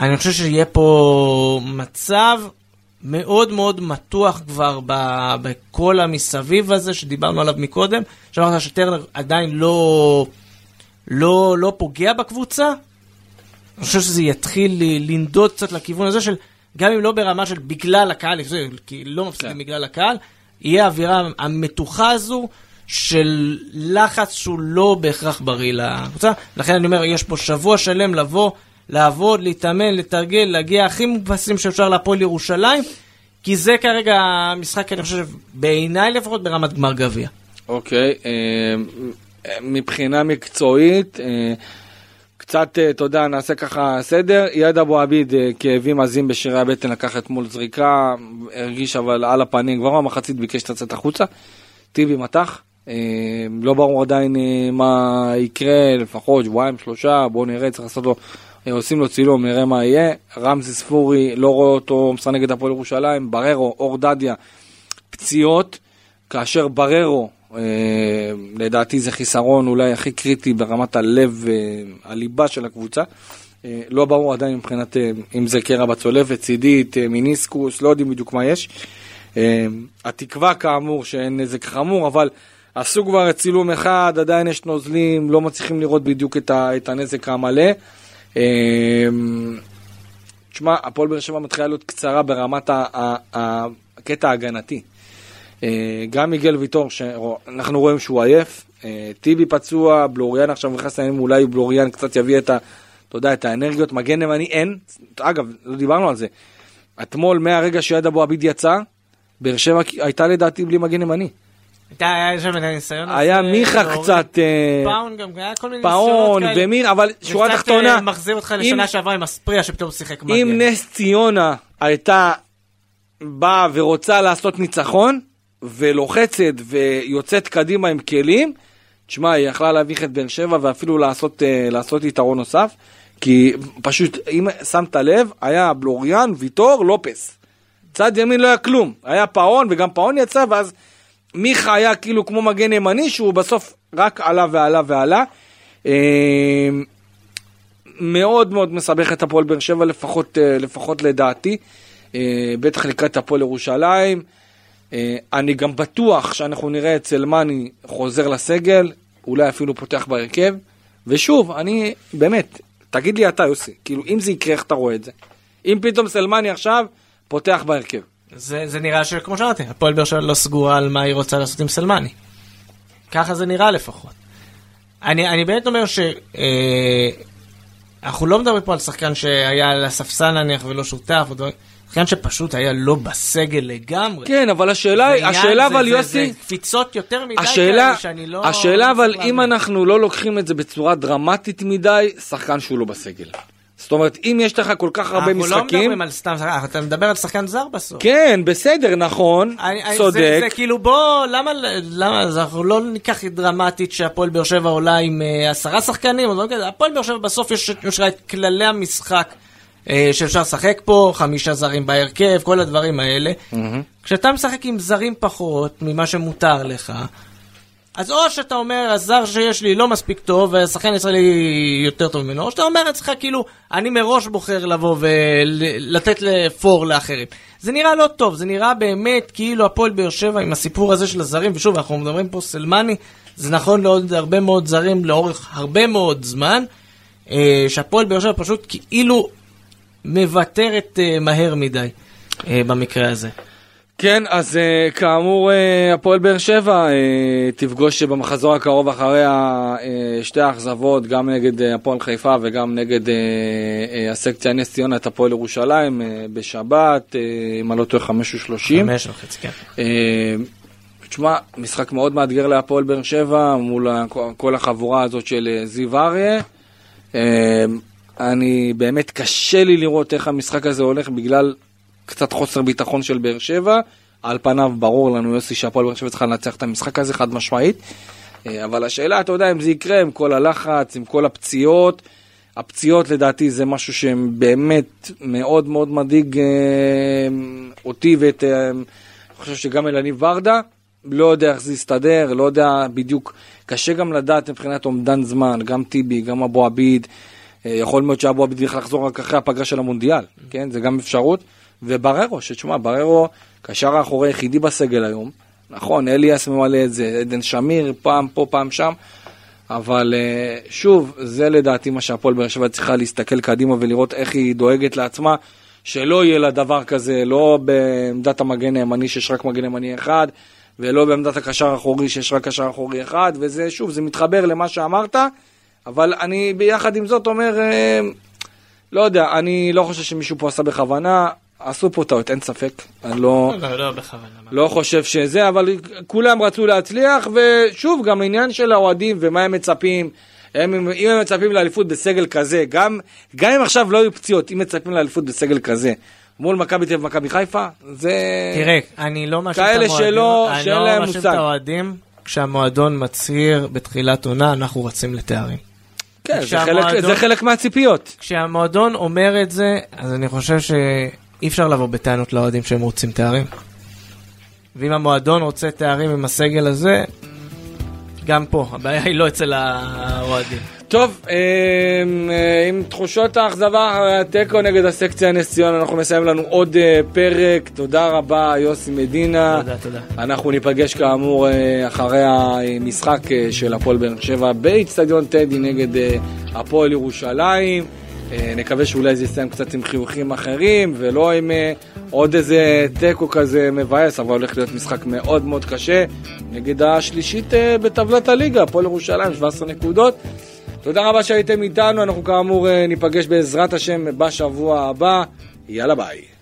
אני חושב שיהיה פה מצב מאוד מאוד מתוח כבר ב- בכל המסביב הזה שדיברנו עליו מקודם. שאמרת שטרנר עדיין לא, לא, לא פוגע בקבוצה. אני חושב שזה יתחיל ל- לנדוד קצת לכיוון הזה של, גם אם לא ברמה של בגלל הקהל, כי לא מפסידים כן. בגלל הקהל, יהיה האווירה המתוחה הזו של לחץ שהוא לא בהכרח בריא לקבוצה. לכן אני אומר, יש פה שבוע שלם לבוא, לעבוד, להתאמן, לתרגל, להגיע הכי מובסים שאפשר להפועל ירושלים, כי זה כרגע המשחק, אני חושב, בעיניי לפחות ברמת גמר גביע. אוקיי, אה, מבחינה מקצועית, אה, קצת, אה, אתה יודע, נעשה ככה סדר. יד אבו עביד, אה, כאבים עזים בשרירי הבטן, לקח אתמול זריקה, הרגיש אבל על הפנים, כבר במחצית ביקש לצאת החוצה. טיבי מתח, אה, לא ברור עדיין מה יקרה, לפחות שבועיים, שלושה, בואו נראה, צריך לעשות לו, עושים לו צילום, נראה מה יהיה. רמזי ספורי, לא רואה אותו משחק נגד הפועל ירושלים, בררו, אור דדיה, פציעות, כאשר בררו, לדעתי זה חיסרון אולי הכי קריטי ברמת הלב, אה, הליבה של הקבוצה. אה, לא ברור עדיין מבחינת אה, אם זה קרע בצולבת, צידית, אה, מיניסקוס, לא יודעים בדיוק מה יש. אה, התקווה כאמור שאין נזק חמור, אבל עשו כבר צילום אחד, עדיין יש נוזלים, לא מצליחים לראות בדיוק את, הנזק המלא. אה, תשמע, הפועל באר שבע מתחילה להיות קצרה ברמת הקטע ההגנתי. אה, גם מיגל ויטור, שאנחנו רואים שהוא עייף, אה, טיבי פצוע, בלוריאן עכשיו נכנס לעניינים, אולי בלוריאן קצת יביא את ה... אתה יודע, את האנרגיות, מגן ימני אין, אגב, לא דיברנו על זה. אתמול, מהרגע שיד אבו עביד יצא, באר שבע הייתה לדעתי בלי מגן ימני. היה שם את הניסיון הזה. היה מיכה קצת, אה, פאון גם, היה כל מיני פאון ניסיונות כאלה. ומיר, אבל שורה תחתונה, אה, מחזיר אותך לשנה שעברה עם אספריה שפתאום שיחק מגן. אם נס ציונה הייתה באה ורוצה לעשות ניצחון, ולוחצת ויוצאת קדימה עם כלים, תשמע, היא יכלה להביך את באר שבע ואפילו לעשות, אה, לעשות יתרון נוסף, כי פשוט, אם שמת לב, היה בלוריאן, ויטור, לופס. צד ימין לא היה כלום, היה פאון וגם פאון יצא, ואז מיכה היה כאילו כמו מגן ימני, שהוא בסוף רק עלה ועלה ועלה. אה, מאוד מאוד מסבך את הפועל באר שבע, לפחות, אה, לפחות לדעתי. בטח לקראת הפועל ירושלים. אה, אני גם בטוח שאנחנו נראה את סלמני חוזר לסגל, אולי אפילו פותח בהרכב. ושוב, אני, באמת, תגיד לי אתה, יוסי, כאילו, אם זה יקרה, איך אתה רואה את זה? אם פתאום סלמני עכשיו פותח בהרכב. זה, זה נראה שכמו שאמרתי, הפועל באר שבע לא סגורה על מה היא רוצה לעשות עם סלמני. ככה זה נראה לפחות. אני, אני באמת אומר ש... אה, לא מדברים פה על שחקן שהיה על הספסל נניח ולא שותף, או דברים, שחקן שפשוט היה לא בסגל לגמרי. כן, אבל השאלה, השאלה אבל יוסי, זה קפיצות יותר מדי השאלה, כאלה שאני לא... השאלה לא אבל אם. אנחנו לא לוקחים את זה בצורה דרמטית מדי, שחקן שהוא לא בסגל. זאת אומרת, אם יש לך כל כך הרבה אנחנו לא משחקים, מדברים על סתם שחקן, אתה מדבר על שחקן זר בסוף. כן, בסדר, נכון, אני- צודק. זה, זה כאילו בוא, למה, למה, אז אנחנו לא ניקח דרמטית שהפועל באר שבע עולה עם אה, עשרה שחקנים. הפועל באר שבע בסוף יש יש את כללי המשחק שאפשר לשחק פה, חמישה זרים בהרכב, כל הדברים האלה. כשאתה משחק עם זרים פחות ממה שמותר לך, אז או שאתה אומר, הזר שיש לי לא מספיק טוב, והשחקן הישראלי יותר טוב ממנו, או שאתה אומר אצלך כאילו, אני מראש בוחר לבוא ולתת לפור לאחרים. זה נראה לא טוב, זה נראה באמת כאילו הפועל באר שבע עם הסיפור הזה של הזרים, ושוב, אנחנו מדברים פה סלמני, זה נכון לעוד הרבה מאוד זרים לאורך הרבה מאוד זמן, אה, שהפועל באר שבע פשוט כאילו מוותרת אה, מהר מדי אה, במקרה הזה. כן, אז uh, כאמור, uh, הפועל באר שבע uh, תפגוש במחזור הקרוב אחרי ה- uh, שתי האכזבות, גם נגד uh, הפועל חיפה וגם נגד uh, uh, הסקציה נס ציונה את הפועל ירושלים uh, בשבת, uh, אם אני לא טועה, חמש ושלושים. חמש וחצי, כן. אה, תשמע, משחק מאוד מאתגר להפועל באר שבע מול כל החבורה הזאת של זיו אריה. אה, אני באמת קשה לי לראות איך המשחק הזה הולך בגלל קצת חוסר ביטחון של באר שבע. על פניו ברור לנו יוסי שהפועל באר שבע צריכה לנצח את המשחק הזה חד משמעית. אה, אבל השאלה, אתה יודע, אם זה יקרה עם כל הלחץ, עם כל הפציעות. הפציעות לדעתי זה משהו שבאמת מאוד מאוד מדאיג אה, אותי ואת, אה, אני חושב שגם אלניב ורדה. לא יודע איך זה יסתדר, לא יודע בדיוק, קשה גם לדעת מבחינת אומדן זמן, גם טיבי, גם אבו עביד, יכול מאוד שאבו עביד ילך לחזור רק אחרי הפגרה של המונדיאל, כן, זה גם אפשרות, ובררו, שתשמע, בררו קשר האחורי היחידי בסגל היום, נכון, אליאס ממלא את זה, עדן שמיר, פעם פה, פעם שם, אבל אה, שוב, זה לדעתי מה שהפועל באר שבע צריכה להסתכל קדימה ולראות איך היא דואגת לעצמה, שלא יהיה לה דבר כזה, לא בעמדת המגן הימני שיש רק מגן ימני אחד, ולא בעמדת הקשר האחורי שיש רק קשר אחורי אחד, וזה, שוב, זה מתחבר למה שאמרת, אבל אני ביחד עם זאת אומר, אה, לא יודע, אני לא חושב שמישהו פה עשה בכוונה, עשו פה טעות, אין ספק, אני לא... לא, לא בכוונה. לא חושב שזה, אבל כולם רצו להצליח, ושוב, גם עניין של האוהדים ומה הם מצפים. הם, אם הם מצפים לאליפות בסגל כזה, גם, גם אם עכשיו לא יהיו פציעות, אם מצפים לאליפות בסגל כזה, מול מכבי תל אביב ומכבי חיפה, זה... תראה, אני לא מאשים את כאלה המועדים. שלא- אני לא מאשים את. האוהדים כשהמועדון מצהיר בתחילת עונה, אנחנו רצים לתארים. כן, זה כשהמועדון- חלק, זה חלק מהציפיות. כשהמועדון אומר את זה, אז אני חושב שאי אפשר לבוא בטענות לאוהדים שהם רוצים תארים. ואם המועדון רוצה תארים עם הסגל הזה, גם פה, הבעיה היא לא אצל האוהדים. טוב, אה, אה, עם תחושות האכזבה התיקו נגד הסקציה נס ציונה, אנחנו מסיים לנו עוד אה, פרק. תודה רבה, יוסי מדינה. תודה, תודה. אנחנו ניפגש כאמור אה, אחרי המשחק אה, של הפועל באר שבע באיצטדיון טדי נגד אה, הפועל ירושלים. אה, נקווה שאולי זה יסתיים קצת עם חיוכים אחרים ולא עם אה, עוד איזה תיקו כזה מבאס, אבל הולך להיות משחק מאוד מאוד קשה נגד השלישית אה, בטבלת הליגה, הפועל ירושלים, 17 נקודות. תודה רבה שהייתם איתנו, אנחנו כאמור אה, ניפגש בעזרת השם בשבוע הבא. יאללה ביי.